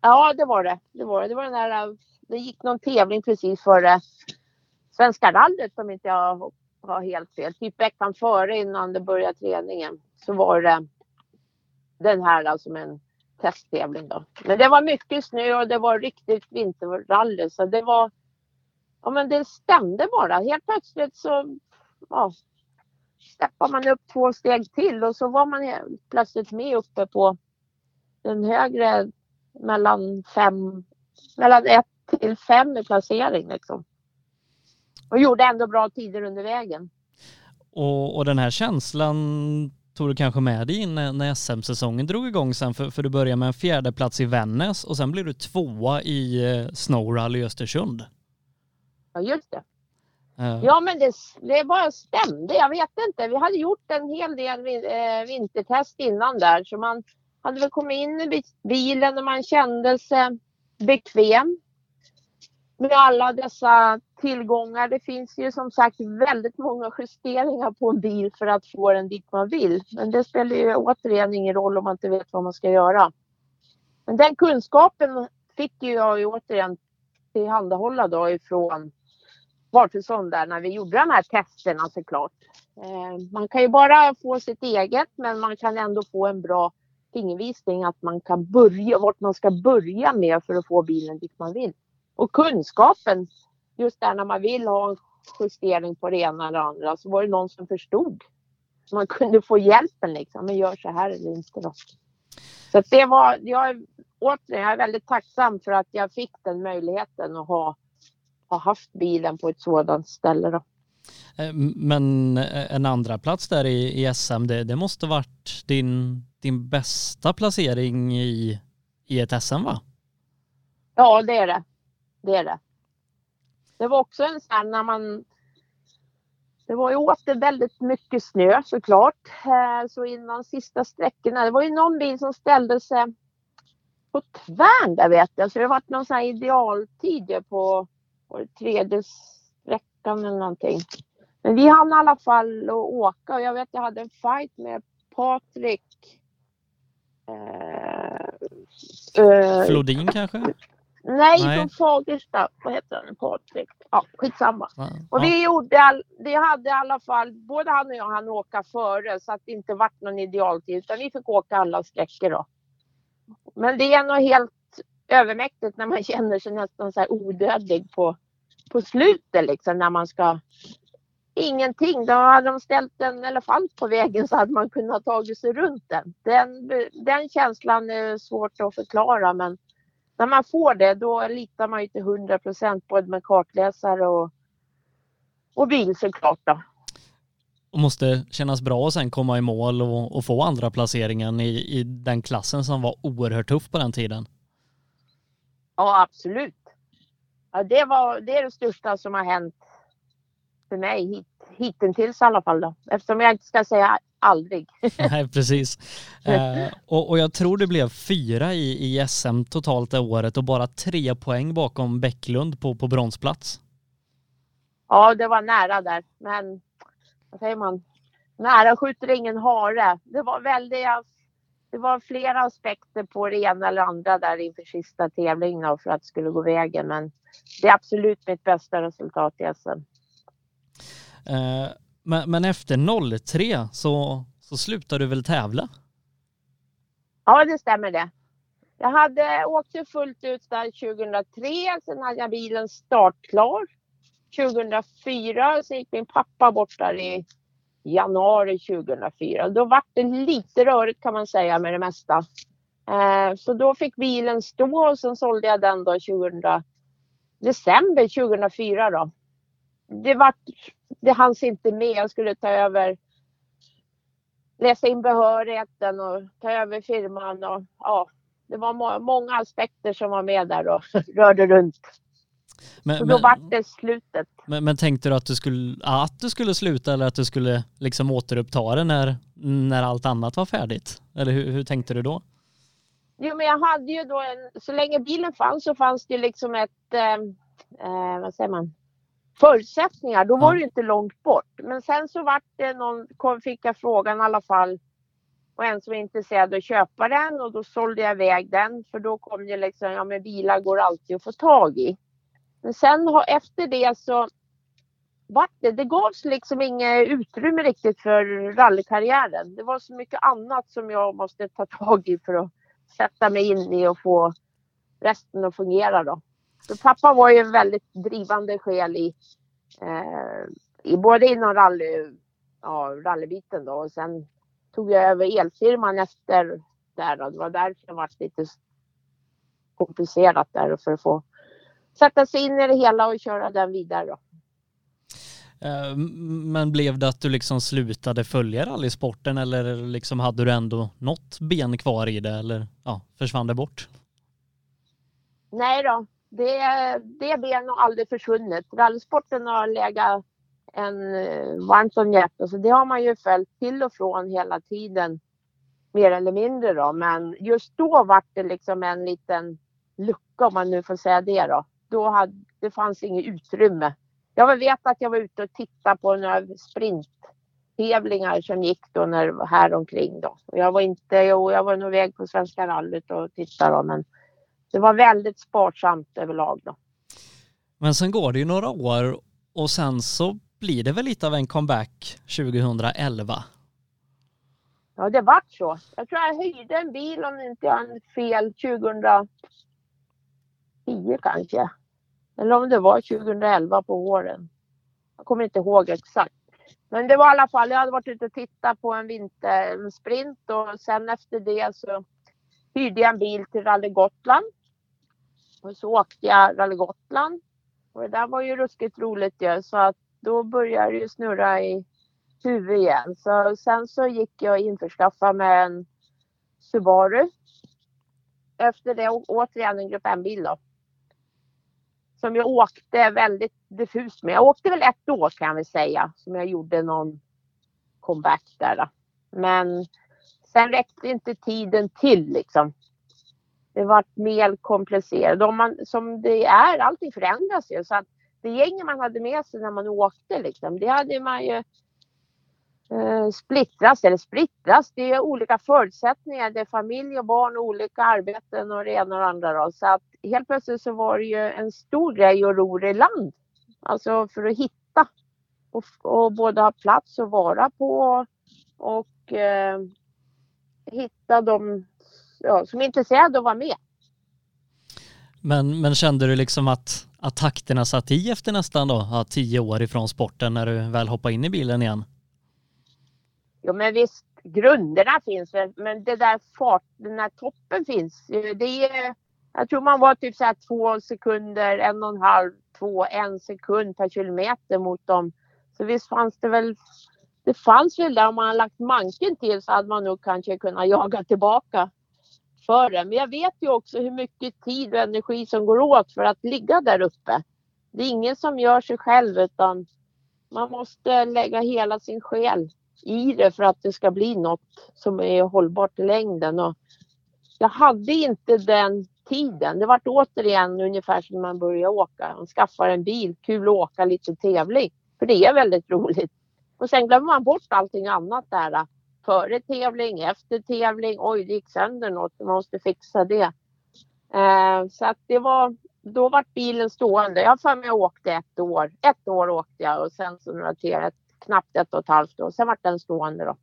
Ja, det var det. Det var det. Det var den där, det gick någon tävling precis före Svenska rallyt om inte jag har helt fel. Typ veckan före innan det började träningen så var det den här alltså med en testtävling då. Men det var mycket snö och det var riktigt vinterrally så det var Ja men det stämde bara. Helt plötsligt så ja, steppade man upp två steg till och så var man plötsligt med uppe på den högre mellan fem, mellan ett till fem i placering liksom. Och gjorde ändå bra tider under vägen. Och, och den här känslan tog du kanske med dig in när, SM-säsongen drog igång sen, för, för du började med en fjärde plats i Vännäs och sen blev du tvåa i eh, Snowrally i Östersund. Ja, just det. Uh. Ja, men det, det bara stämde. Jag vet inte. Vi hade gjort en hel del eh, vintertest innan där, så man hade väl kommit in i bilen och man kände sig bekväm med alla dessa tillgångar. Det finns ju som sagt väldigt många justeringar på en bil för att få den dit man vill. Men det spelar ju återigen ingen roll om man inte vet vad man ska göra. Men den kunskapen fick ju jag ju återigen tillhandahålla då ifrån Bartelsson där när vi gjorde de här testerna såklart. Eh, man kan ju bara få sitt eget men man kan ändå få en bra fingervisning att man kan börja, vart man ska börja med för att få bilen dit man vill. Och kunskapen, just där när man vill ha en justering på det ena eller andra, så var det någon som förstod. Så man kunde få hjälpen liksom, men gör så här eller inte då. Så det var, jag, återigen, jag är väldigt tacksam för att jag fick den möjligheten att ha, ha haft bilen på ett sådant ställe då. Eh, men eh, en andra plats där i, i SM, det, det måste varit din, din bästa placering i, i ett SM va? Ja, det är det. Det är det. Det var också en sån här när man det var ju åter väldigt mycket snö såklart. Eh, så innan sista sträckorna, det var ju någon bil som ställde sig på tvärn där vet jag. Så det var någon sån här idealtid på, på tredje sträckan eller någonting. Men vi hann i alla fall att åka och jag vet jag hade en fight med Patrik. Eh, eh, Flodin kanske? Nej, Nej. från Fagersta. Vad heter han? Patrik? Ja, skitsamma. Ja. Och vi gjorde, all, vi hade i alla fall, både han och jag hann åka före så att det inte vart någon idealtid utan vi fick åka alla sträckor då. Men det är nog helt övermäktigt när man känner sig nästan så här odödlig på, på slutet liksom när man ska Ingenting. Då hade de ställt en elefant på vägen så hade man kunnat tagit sig runt den. Den, den känslan är svårt att förklara men när man får det då litar man ju till 100 procent både med kartläsare och, och bil såklart då. Och måste kännas bra att sen komma i mål och, och få andra placeringen i, i den klassen som var oerhört tuff på den tiden. Ja absolut. Ja, det, var, det är det största som har hänt för mig hit, hittills i alla fall då. Eftersom jag inte ska säga aldrig. Nej, precis. Eh, och, och jag tror det blev fyra i, i SM totalt det året och bara tre poäng bakom Bäcklund på, på bronsplats. Ja, det var nära där. Men vad säger man? Nära skjuter ingen hare. Det var väldigt, det var flera aspekter på det ena eller andra där inför sista tävlingen för att det skulle gå vägen. Men det är absolut mitt bästa resultat i SM. Eh, men, men efter 03 så, så slutade du väl tävla? Ja, det stämmer det. Jag hade åkt fullt ut där 2003. Sen hade jag bilen startklar. 2004 så gick min pappa bort där i januari 2004. Då var det lite rörigt kan man säga med det mesta. Eh, så då fick bilen stå och sen sålde jag den då 2000, december 2004 då. Det, var, det hanns inte med. Jag skulle ta över läsa in behörigheten och ta över firman och ja, det var må många aspekter som var med där och rörde runt. Men, Så då men, vart det slutet. men, men tänkte du att du, skulle, att du skulle sluta eller att du skulle liksom återuppta det när, när allt annat var färdigt? Eller hur, hur tänkte du då? Jo, men jag hade ju då en, så länge bilen fanns så fanns det liksom ett, eh, eh, vad säger man, förutsättningar. Då var det inte långt bort. Men sen så vart det någon, kom, fick jag frågan i alla fall och en som var intresserad att köpa den och då sålde jag iväg den för då kom det liksom, ja men bilar går alltid att få tag i. Men sen har, efter det så vart det, det gavs liksom inget utrymme riktigt för rallykarriären. Det var så mycket annat som jag måste ta tag i för att sätta mig in i och få resten att fungera då. Så pappa var ju en väldigt drivande skäl i, eh, i både inom rally, ja, rallybiten då och sen tog jag över elfirman efter där då. Det var därför det var lite komplicerat där för att få sätta sig in i det hela och köra den vidare då. Eh, Men blev det att du liksom slutade följa rallysporten eller liksom hade du ändå något ben kvar i det eller ja, försvann det bort? Nej då, det, det ben har aldrig försvunnit. Rallysporten har legat en eh, varmt om hjärtat. Så det har man ju följt till och från hela tiden. Mer eller mindre då. Men just då var det liksom en liten lucka om man nu får säga det då. Då hade, det fanns inget utrymme. Jag vet att jag var ute och tittade på några sprinttävlingar som gick då när det var här omkring då. Jag var inte, jo, jag var nog väg på Svenska rallyt och tittade då men det var väldigt sparsamt överlag då. Men sen går det ju några år och sen så blir det väl lite av en comeback 2011. Ja, det vart så. Jag tror jag hyrde en bil om inte jag har fel 2010 kanske. Eller om det var 2011 på våren. Jag kommer inte ihåg exakt. Men det var i alla fall, jag hade varit ute och tittat på en vintersprint och sen efter det så hyrde jag en bil till Rally Gotland. Och så åkte jag Rally Gotland. Och det där var ju ruskigt roligt ju. Så att då började det ju snurra i huvudet igen. Så sen så gick jag och införskaffade med en Subaru. efter det återigen en grupp M-bil då. Som jag åkte väldigt diffust med. Jag åkte väl ett år kan vi säga. Som jag gjorde någon comeback där. Då. Men sen räckte inte tiden till liksom. Det vart mer komplicerat. Om man, som det är, allting förändras ju. Så att det gänget man hade med sig när man åkte liksom, det hade man ju eh, splittras eller splittras. Det är olika förutsättningar. Det är familj och barn och olika arbeten och det ena och det andra. Då. Så att helt plötsligt så var det ju en stor grej att ro i land. Alltså för att hitta och, och både ha plats att vara på och eh, hitta de ja, som är intresserade av att vara med. Men, men kände du liksom att, att takterna satt i efter nästan då, ja, tio år ifrån sporten när du väl hoppade in i bilen igen? Jo men visst, grunderna finns väl, men det där fart, den här toppen finns. Det är, jag tror man var typ så här två sekunder, en och en halv, två, en sekund per kilometer mot dem. Så visst fanns det väl, det fanns väl där om man hade lagt manken till så hade man nog kanske kunnat jaga tillbaka för det. Men jag vet ju också hur mycket tid och energi som går åt för att ligga där uppe. Det är ingen som gör sig själv utan man måste lägga hela sin själ i det för att det ska bli något som är hållbart i längden. Och jag hade inte den tiden. Det var återigen ungefär som när man börjar åka. Man skaffar en bil, kul att åka lite tävling. För det är väldigt roligt. Och sen glömmer man bort allting annat där. Före tävling, efter tävling. Oj, det gick sönder något. Man måste fixa det. Eh, så att det var, då var bilen stående. Jag har för mig åkte ett år. Ett år åkte jag och sen så några till, knappt ett och ett halvt år. Sen var den stående då.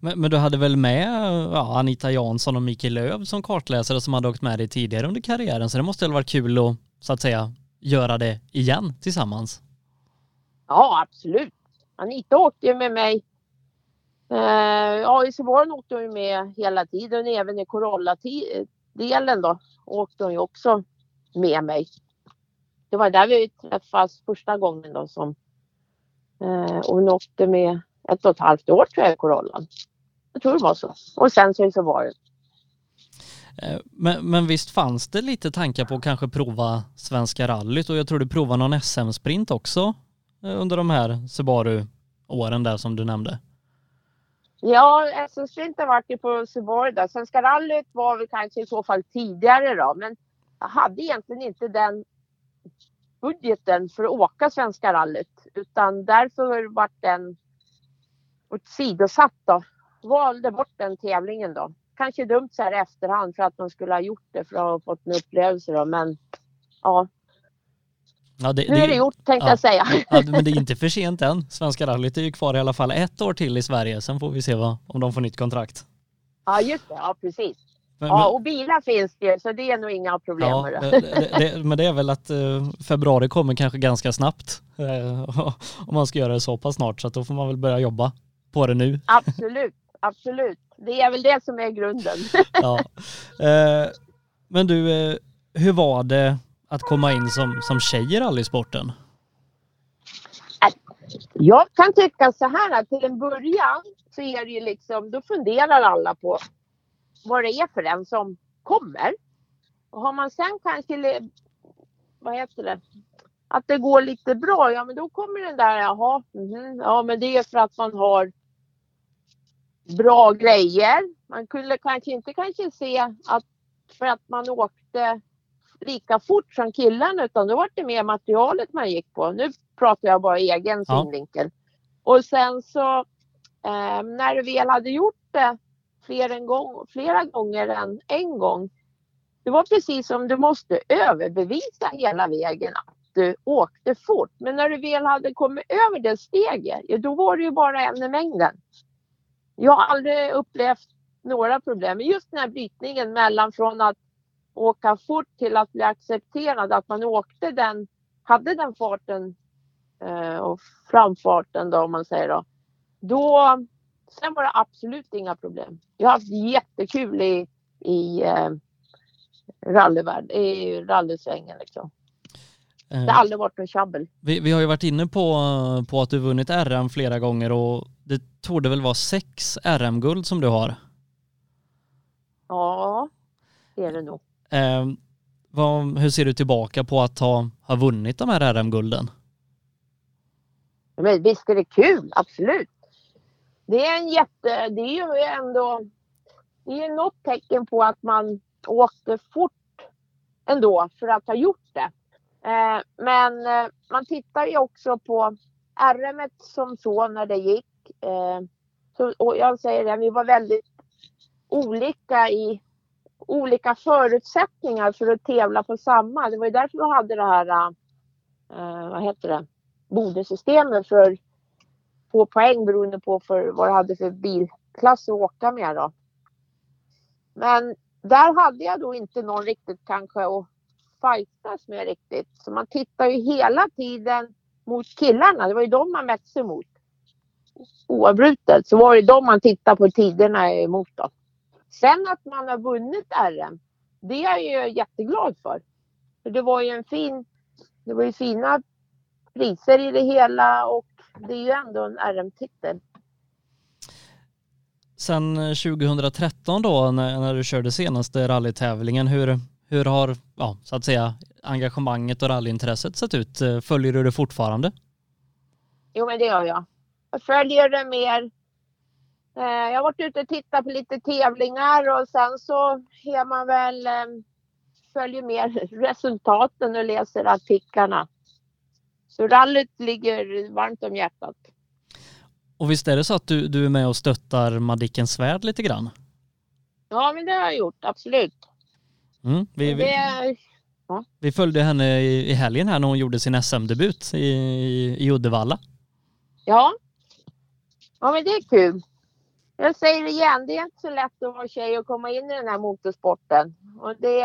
Men, men du hade väl med ja, Anita Jansson och Mikael Löv som kartläsare som hade åkt med dig tidigare under karriären, så det måste väl varit kul att, så att säga, göra det igen tillsammans? Ja, absolut. Anita åkte ju med mig. Eh, ja, i Subaru åkte hon ju med hela tiden. Även i Corolla-delen då åkte hon ju också med mig. Det var där vi träffades första gången då som eh, hon åkte med ett och ett halvt år tror jag i Corollan. Jag tror det var så. Och sen så i Subaru. Eh, men, men visst fanns det lite tankar på att kanske prova Svenska rallyt och jag tror du provade någon SM-sprint också eh, under de här Subaru-åren där som du nämnde. Ja, alltså, SM-sprinten vart ju på Subaru där. Svenska rallyt var väl kanske i så fall tidigare då. Men jag hade egentligen inte den budgeten för att åka Svenska rallyt. Utan därför vart den åsidosatt då. Valde bort den tävlingen då. Kanske dumt så här i efterhand för att man skulle ha gjort det för att ha fått en upplevelse då. Men ja, Ja, det, nu är det gjort tänkte ja. jag säga. Ja, men det är inte för sent än. Svenska rallyt är ju kvar i alla fall ett år till i Sverige. Sen får vi se vad, om de får nytt kontrakt. Ja, just det. Ja, precis. Men, Ja, och bilar finns det så det är nog inga problem ja, med det, det. det, det, men det är väl att eh, februari kommer kanske ganska snabbt. Eh, om man ska göra det så pass snart. Så att då får man väl börja jobba på det nu. Absolut, absolut. Det är väl det som är grunden. Ja. Eh, men du, eh, hur var det att komma in som, som tjej i sporten? Jag kan tycka så här att till en början så är det ju liksom, då funderar alla på vad det är för en som kommer. Och har man sen kanske, vad heter det, att det går lite bra, ja men då kommer den där, jaha, mhm, ja men det är för att man har bra grejer. Man kunde kanske inte kanske se att för att man åkte lika fort som killarna utan då var det mer materialet man gick på. Nu pratar jag bara egen Ja. synvinkel. Och sen så eh, när du väl hade gjort det flera, en gång, flera gånger än en gång. Det var precis som du måste överbevisa hela vägen att du åkte fort. Men när du väl hade kommit över det steget, ja, då var det ju bara en i mängden. Jag har aldrig upplevt några problem. Men just den här brytningen mellan från att åka fort till att bli accepterad, att man åkte den, hade den farten eh, och framfarten då om man säger då. Då, sen var det absolut inga problem. Jag har haft jättekul i, i eh, rallyvärld, i rallysvängen liksom. Det har aldrig varit något tjabbel. Vi, vi har ju varit inne på, på att du vunnit RM flera gånger och det torde väl vara sex RM-guld som du har. Ja, Det är det nog. Eh, vad, hur ser du tillbaka på att ha, ha vunnit de här RM-gulden? Men visst är det kul, absolut. Det är en jätte, det är ju ändå, det är ju något tecken på att man åkte fort ändå för att ha gjort det. Eh, men eh, man tittar ju också på RM som så när det gick. Eh, så, och jag säger det, vi var väldigt olika i olika förutsättningar för att tävla på samma. Det var ju därför vi hade det här, eh, eh vad heter det, bodesystemet för få poäng beroende på för vad jag hade för bilklass att åka med då. Men där hade jag då inte någon riktigt kanske att fightas med riktigt. Så man tittar ju hela tiden mot killarna. Det var ju de man mätte sig mot. Oavbrutet så var det de man tittade på tiderna emot då. Sen att man har vunnit RM, det är jag jätteglad för. För det var ju en fin, det var ju fina priser i det hela och det är ju ändå en RM-titel. Sen 2013 då när, när du körde senaste rallytävlingen, hur, hur har ja, så att säga engagemanget och rallyintresset sett ut? Följer du det fortfarande? Jo men det gör jag. Jag följer det mer. Eh, jag har varit ute och tittat på lite tävlingar och sen så är man väl eh, följer mer resultaten och läser artiklarna. Så rallyt ligger varmt om hjärtat. Och visst är det så att du, du är med och stöttar Madicken Svärd lite grann? Ja, men det har jag gjort, absolut. Mm, vi, vi, det, ja. vi följde henne i, i helgen här när hon gjorde sin SM-debut i, i, i Uddevalla. Ja. Ja, men det är kul. Jag säger det igen, det är inte så lätt att vara tjej och komma in i den här motorsporten. Och det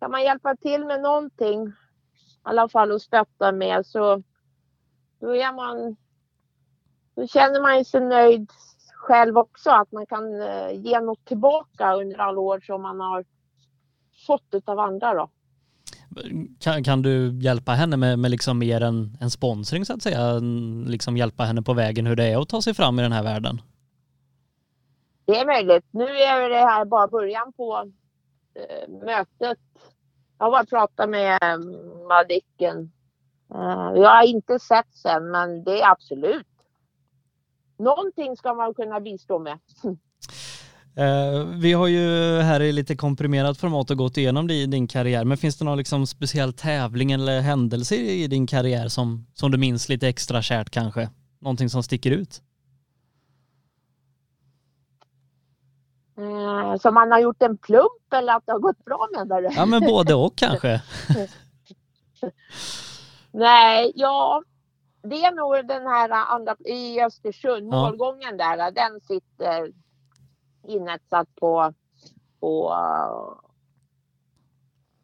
kan man hjälpa till med någonting, i alla fall att stötta med, så då är man då känner man sig nöjd själv också att man kan eh, ge något tillbaka under alla år som man har fått av andra då. Kan, kan du hjälpa henne med, med liksom mer en, en sponsring så att säga? Liksom hjälpa henne på vägen hur det är att ta sig fram i den här världen? Det är möjligt. Nu är det här bara början på eh, mötet. Jag har bara pratat med mm, Madicken. Eh, jag har inte sett sen men det är absolut någonting ska man kunna bistå med. Eh, vi har ju här i lite komprimerat format och gått igenom din karriär, men finns det någon liksom speciell tävling eller händelse i din karriär som, som du minns lite extra kärt kanske? Någonting som sticker ut? Eh, som man har gjort en plump eller att det har gått bra menar du? Ja men både och kanske. Nej, ja, det är nog den här andra i Östersund, ja. målgången där, den sitter inetsat på, på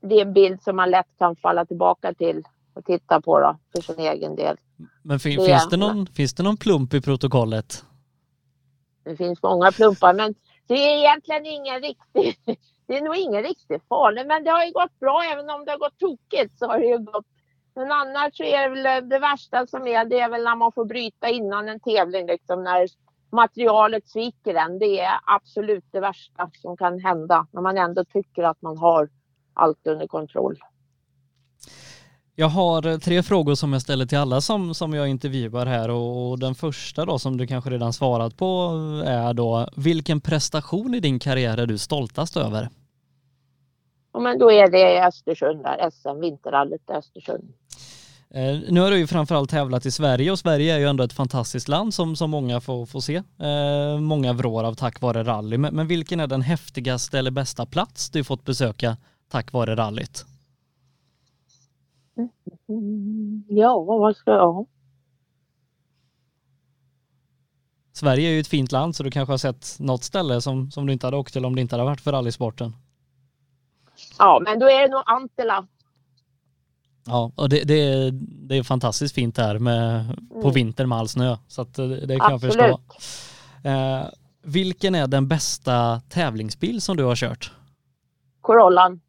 det är en bild som man lätt kan falla tillbaka till och titta på då, för sin egen del. Men fin, det, finns, det någon, finns det någon plump i protokollet? Det finns många plumpar men det är egentligen ingen riktig, det är nog ingen riktigt farlig men det har ju gått bra även om det har gått tokigt så har det ju gått men annars så är det väl eh, det värsta som är, det är väl när man får bryta innan en tävling liksom när materialet sviker en. Det är absolut det värsta som kan hända när man ändå tycker att man har allt under kontroll. Jag har tre frågor som jag ställer till alla som, som jag intervjuar här och den första då som du kanske redan svarat på är då vilken prestation i din karriär är du stoltast över? Ja, men då är det Östersund där, SM Vinterrallyt Östersund. Eh, nu har du ju framförallt tävlat i Sverige och Sverige är ju ändå ett fantastiskt land som, som många får, får se. Eh, många vrår av tack vare rally. Men, men, vilken är den häftigaste eller bästa plats du fått besöka tack vare rallyt? Ja, vad ska jag? Sverige är ju ett fint land så du kanske har sett något ställe som, som du inte hade åkt till om det inte hade varit för rallysporten. Ja, men då är det nog Antela. Ja, och det, det, är, det är fantastiskt fint där med, på mm. vintern med all snö. Så att det, det kan Absolut. jag förstå. Eh, vilken är den bästa tävlingsbil som du har kört? Corollan.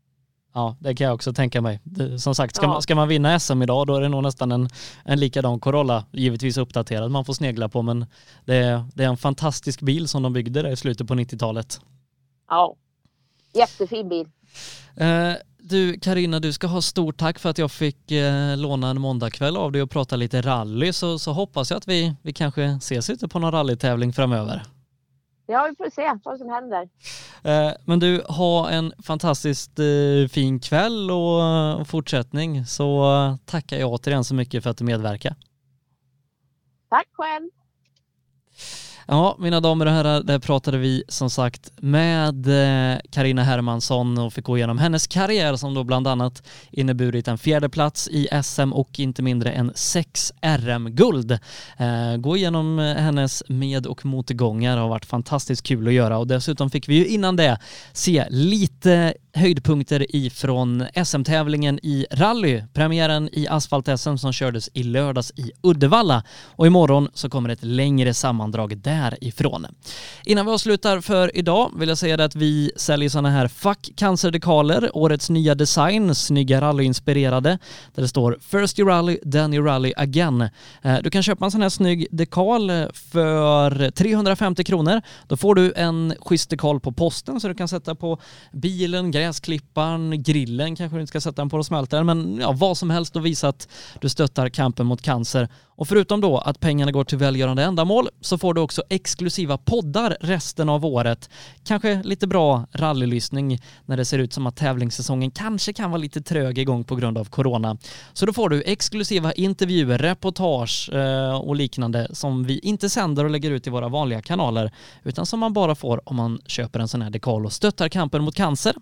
Ja, det kan jag också tänka mig. Som sagt, ska, ja. man, ska man vinna SM idag då är det nog nästan en, en likadan Corolla, givetvis uppdaterad man får snegla på, men det är, det är en fantastisk bil som de byggde där i slutet på 90-talet. Ja, Jättefin bil. Eh, du Karina, du ska ha stort tack för att jag fick eh, låna en måndagkväll av dig och prata lite rally så, så hoppas jag att vi, vi kanske ses ute på någon rallytävling framöver. Ja, vi får se vad som händer. Eh, men du, ha en fantastiskt eh, fin kväll och, och fortsättning så eh, tackar jag återigen så mycket för att du medverkar. Tack själv. Ja, mina damer och herrar, där pratade vi som sagt med eh, Karina Hermansson och fick gå igenom hennes karriär som då bland annat inneburit en fjärde plats i SM och inte mindre än sex RM-guld. Eh, gå igenom eh, hennes med och motgångar har varit fantastiskt kul att göra och dessutom fick vi ju innan det se lite höjdpunkter ifrån SM-tävlingen i rally, premiären i asfalt-SM som kördes i lördags i Uddevalla och imorgon så kommer ett längre sammandrag därifrån. Innan vi avslutar för idag vill jag säga att vi säljer sådana här Fuck Cancerdekaler, årets nya design, snygga rallyinspirerade, där det står First you rally, then you rally again. Eh, du kan köpa en sån här snygg dekal eh, för 350 kronor. Då får du en schysst dekal på posten så du kan sätta på bilen, gräsklipparen, grillen kanske du inte ska sätta den på och smälter, men ja, vad som helst och visa att du stöttar kampen mot cancer. Och förutom då att pengarna går till välgörande ändamål så får du också exklusiva poddar resten av året. Kanske lite bra rallylyssning när det ser ut som att tävlingssäsongen kanske kan vara lite trög igång på grund av corona. Så då får du exklusiva intervjuer, reportage eh, och liknande som vi inte sänder och lägger ut i våra vanliga kanaler utan som man bara får om man köper en sån här dekal och stöttar kampen mot cancer.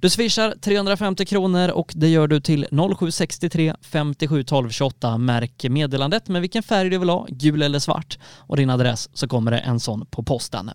Du swishar 350 kronor och det gör du till 0763 57 12 28. Märk meddelandet med vilken färg du vill ha, gul eller svart och din adress så kommer det en sån på posten.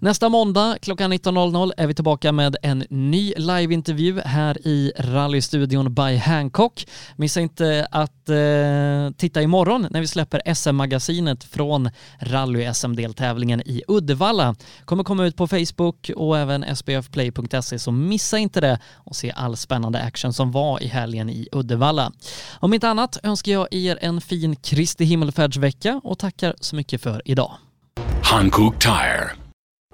Nästa måndag klockan 19.00 är vi tillbaka med en ny liveintervju här i rallystudion by Hancock. Missa inte att eh, titta imorgon när vi släpper SM-magasinet från rally-SM-deltävlingen i Uddevalla. Kommer komma ut på Facebook och även sbfplay.se så missa inte det och se all spännande action som var i helgen i Uddevalla. Om inte annat önskar jag er en fin Kristi himmelfärdsvecka och tackar så mycket för idag. Hankook Tire.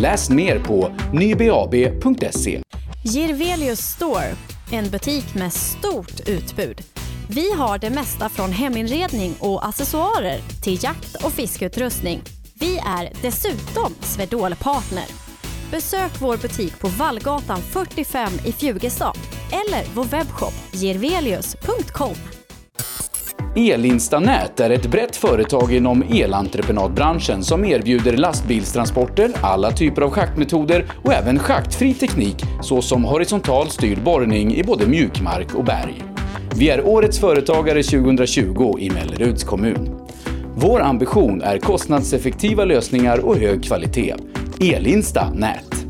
Läs mer på nybab.se. Girvelius Store, en butik med stort utbud. Vi har det mesta från heminredning och accessoarer till jakt och fiskeutrustning. Vi är dessutom Swedol-partner. Besök vår butik på Vallgatan 45 i Fjugestad eller vår webbshop girvelius.com. Elinstanät är ett brett företag inom elentreprenadbranschen som erbjuder lastbilstransporter, alla typer av schaktmetoder och även schaktfri teknik såsom horisontal styrd borrning i både mjukmark och berg. Vi är Årets Företagare 2020 i Melleruds kommun. Vår ambition är kostnadseffektiva lösningar och hög kvalitet. Elinsta Nät.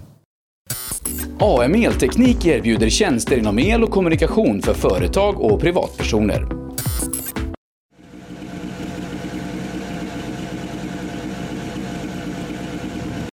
AM Elteknik erbjuder tjänster inom el och kommunikation för företag och privatpersoner.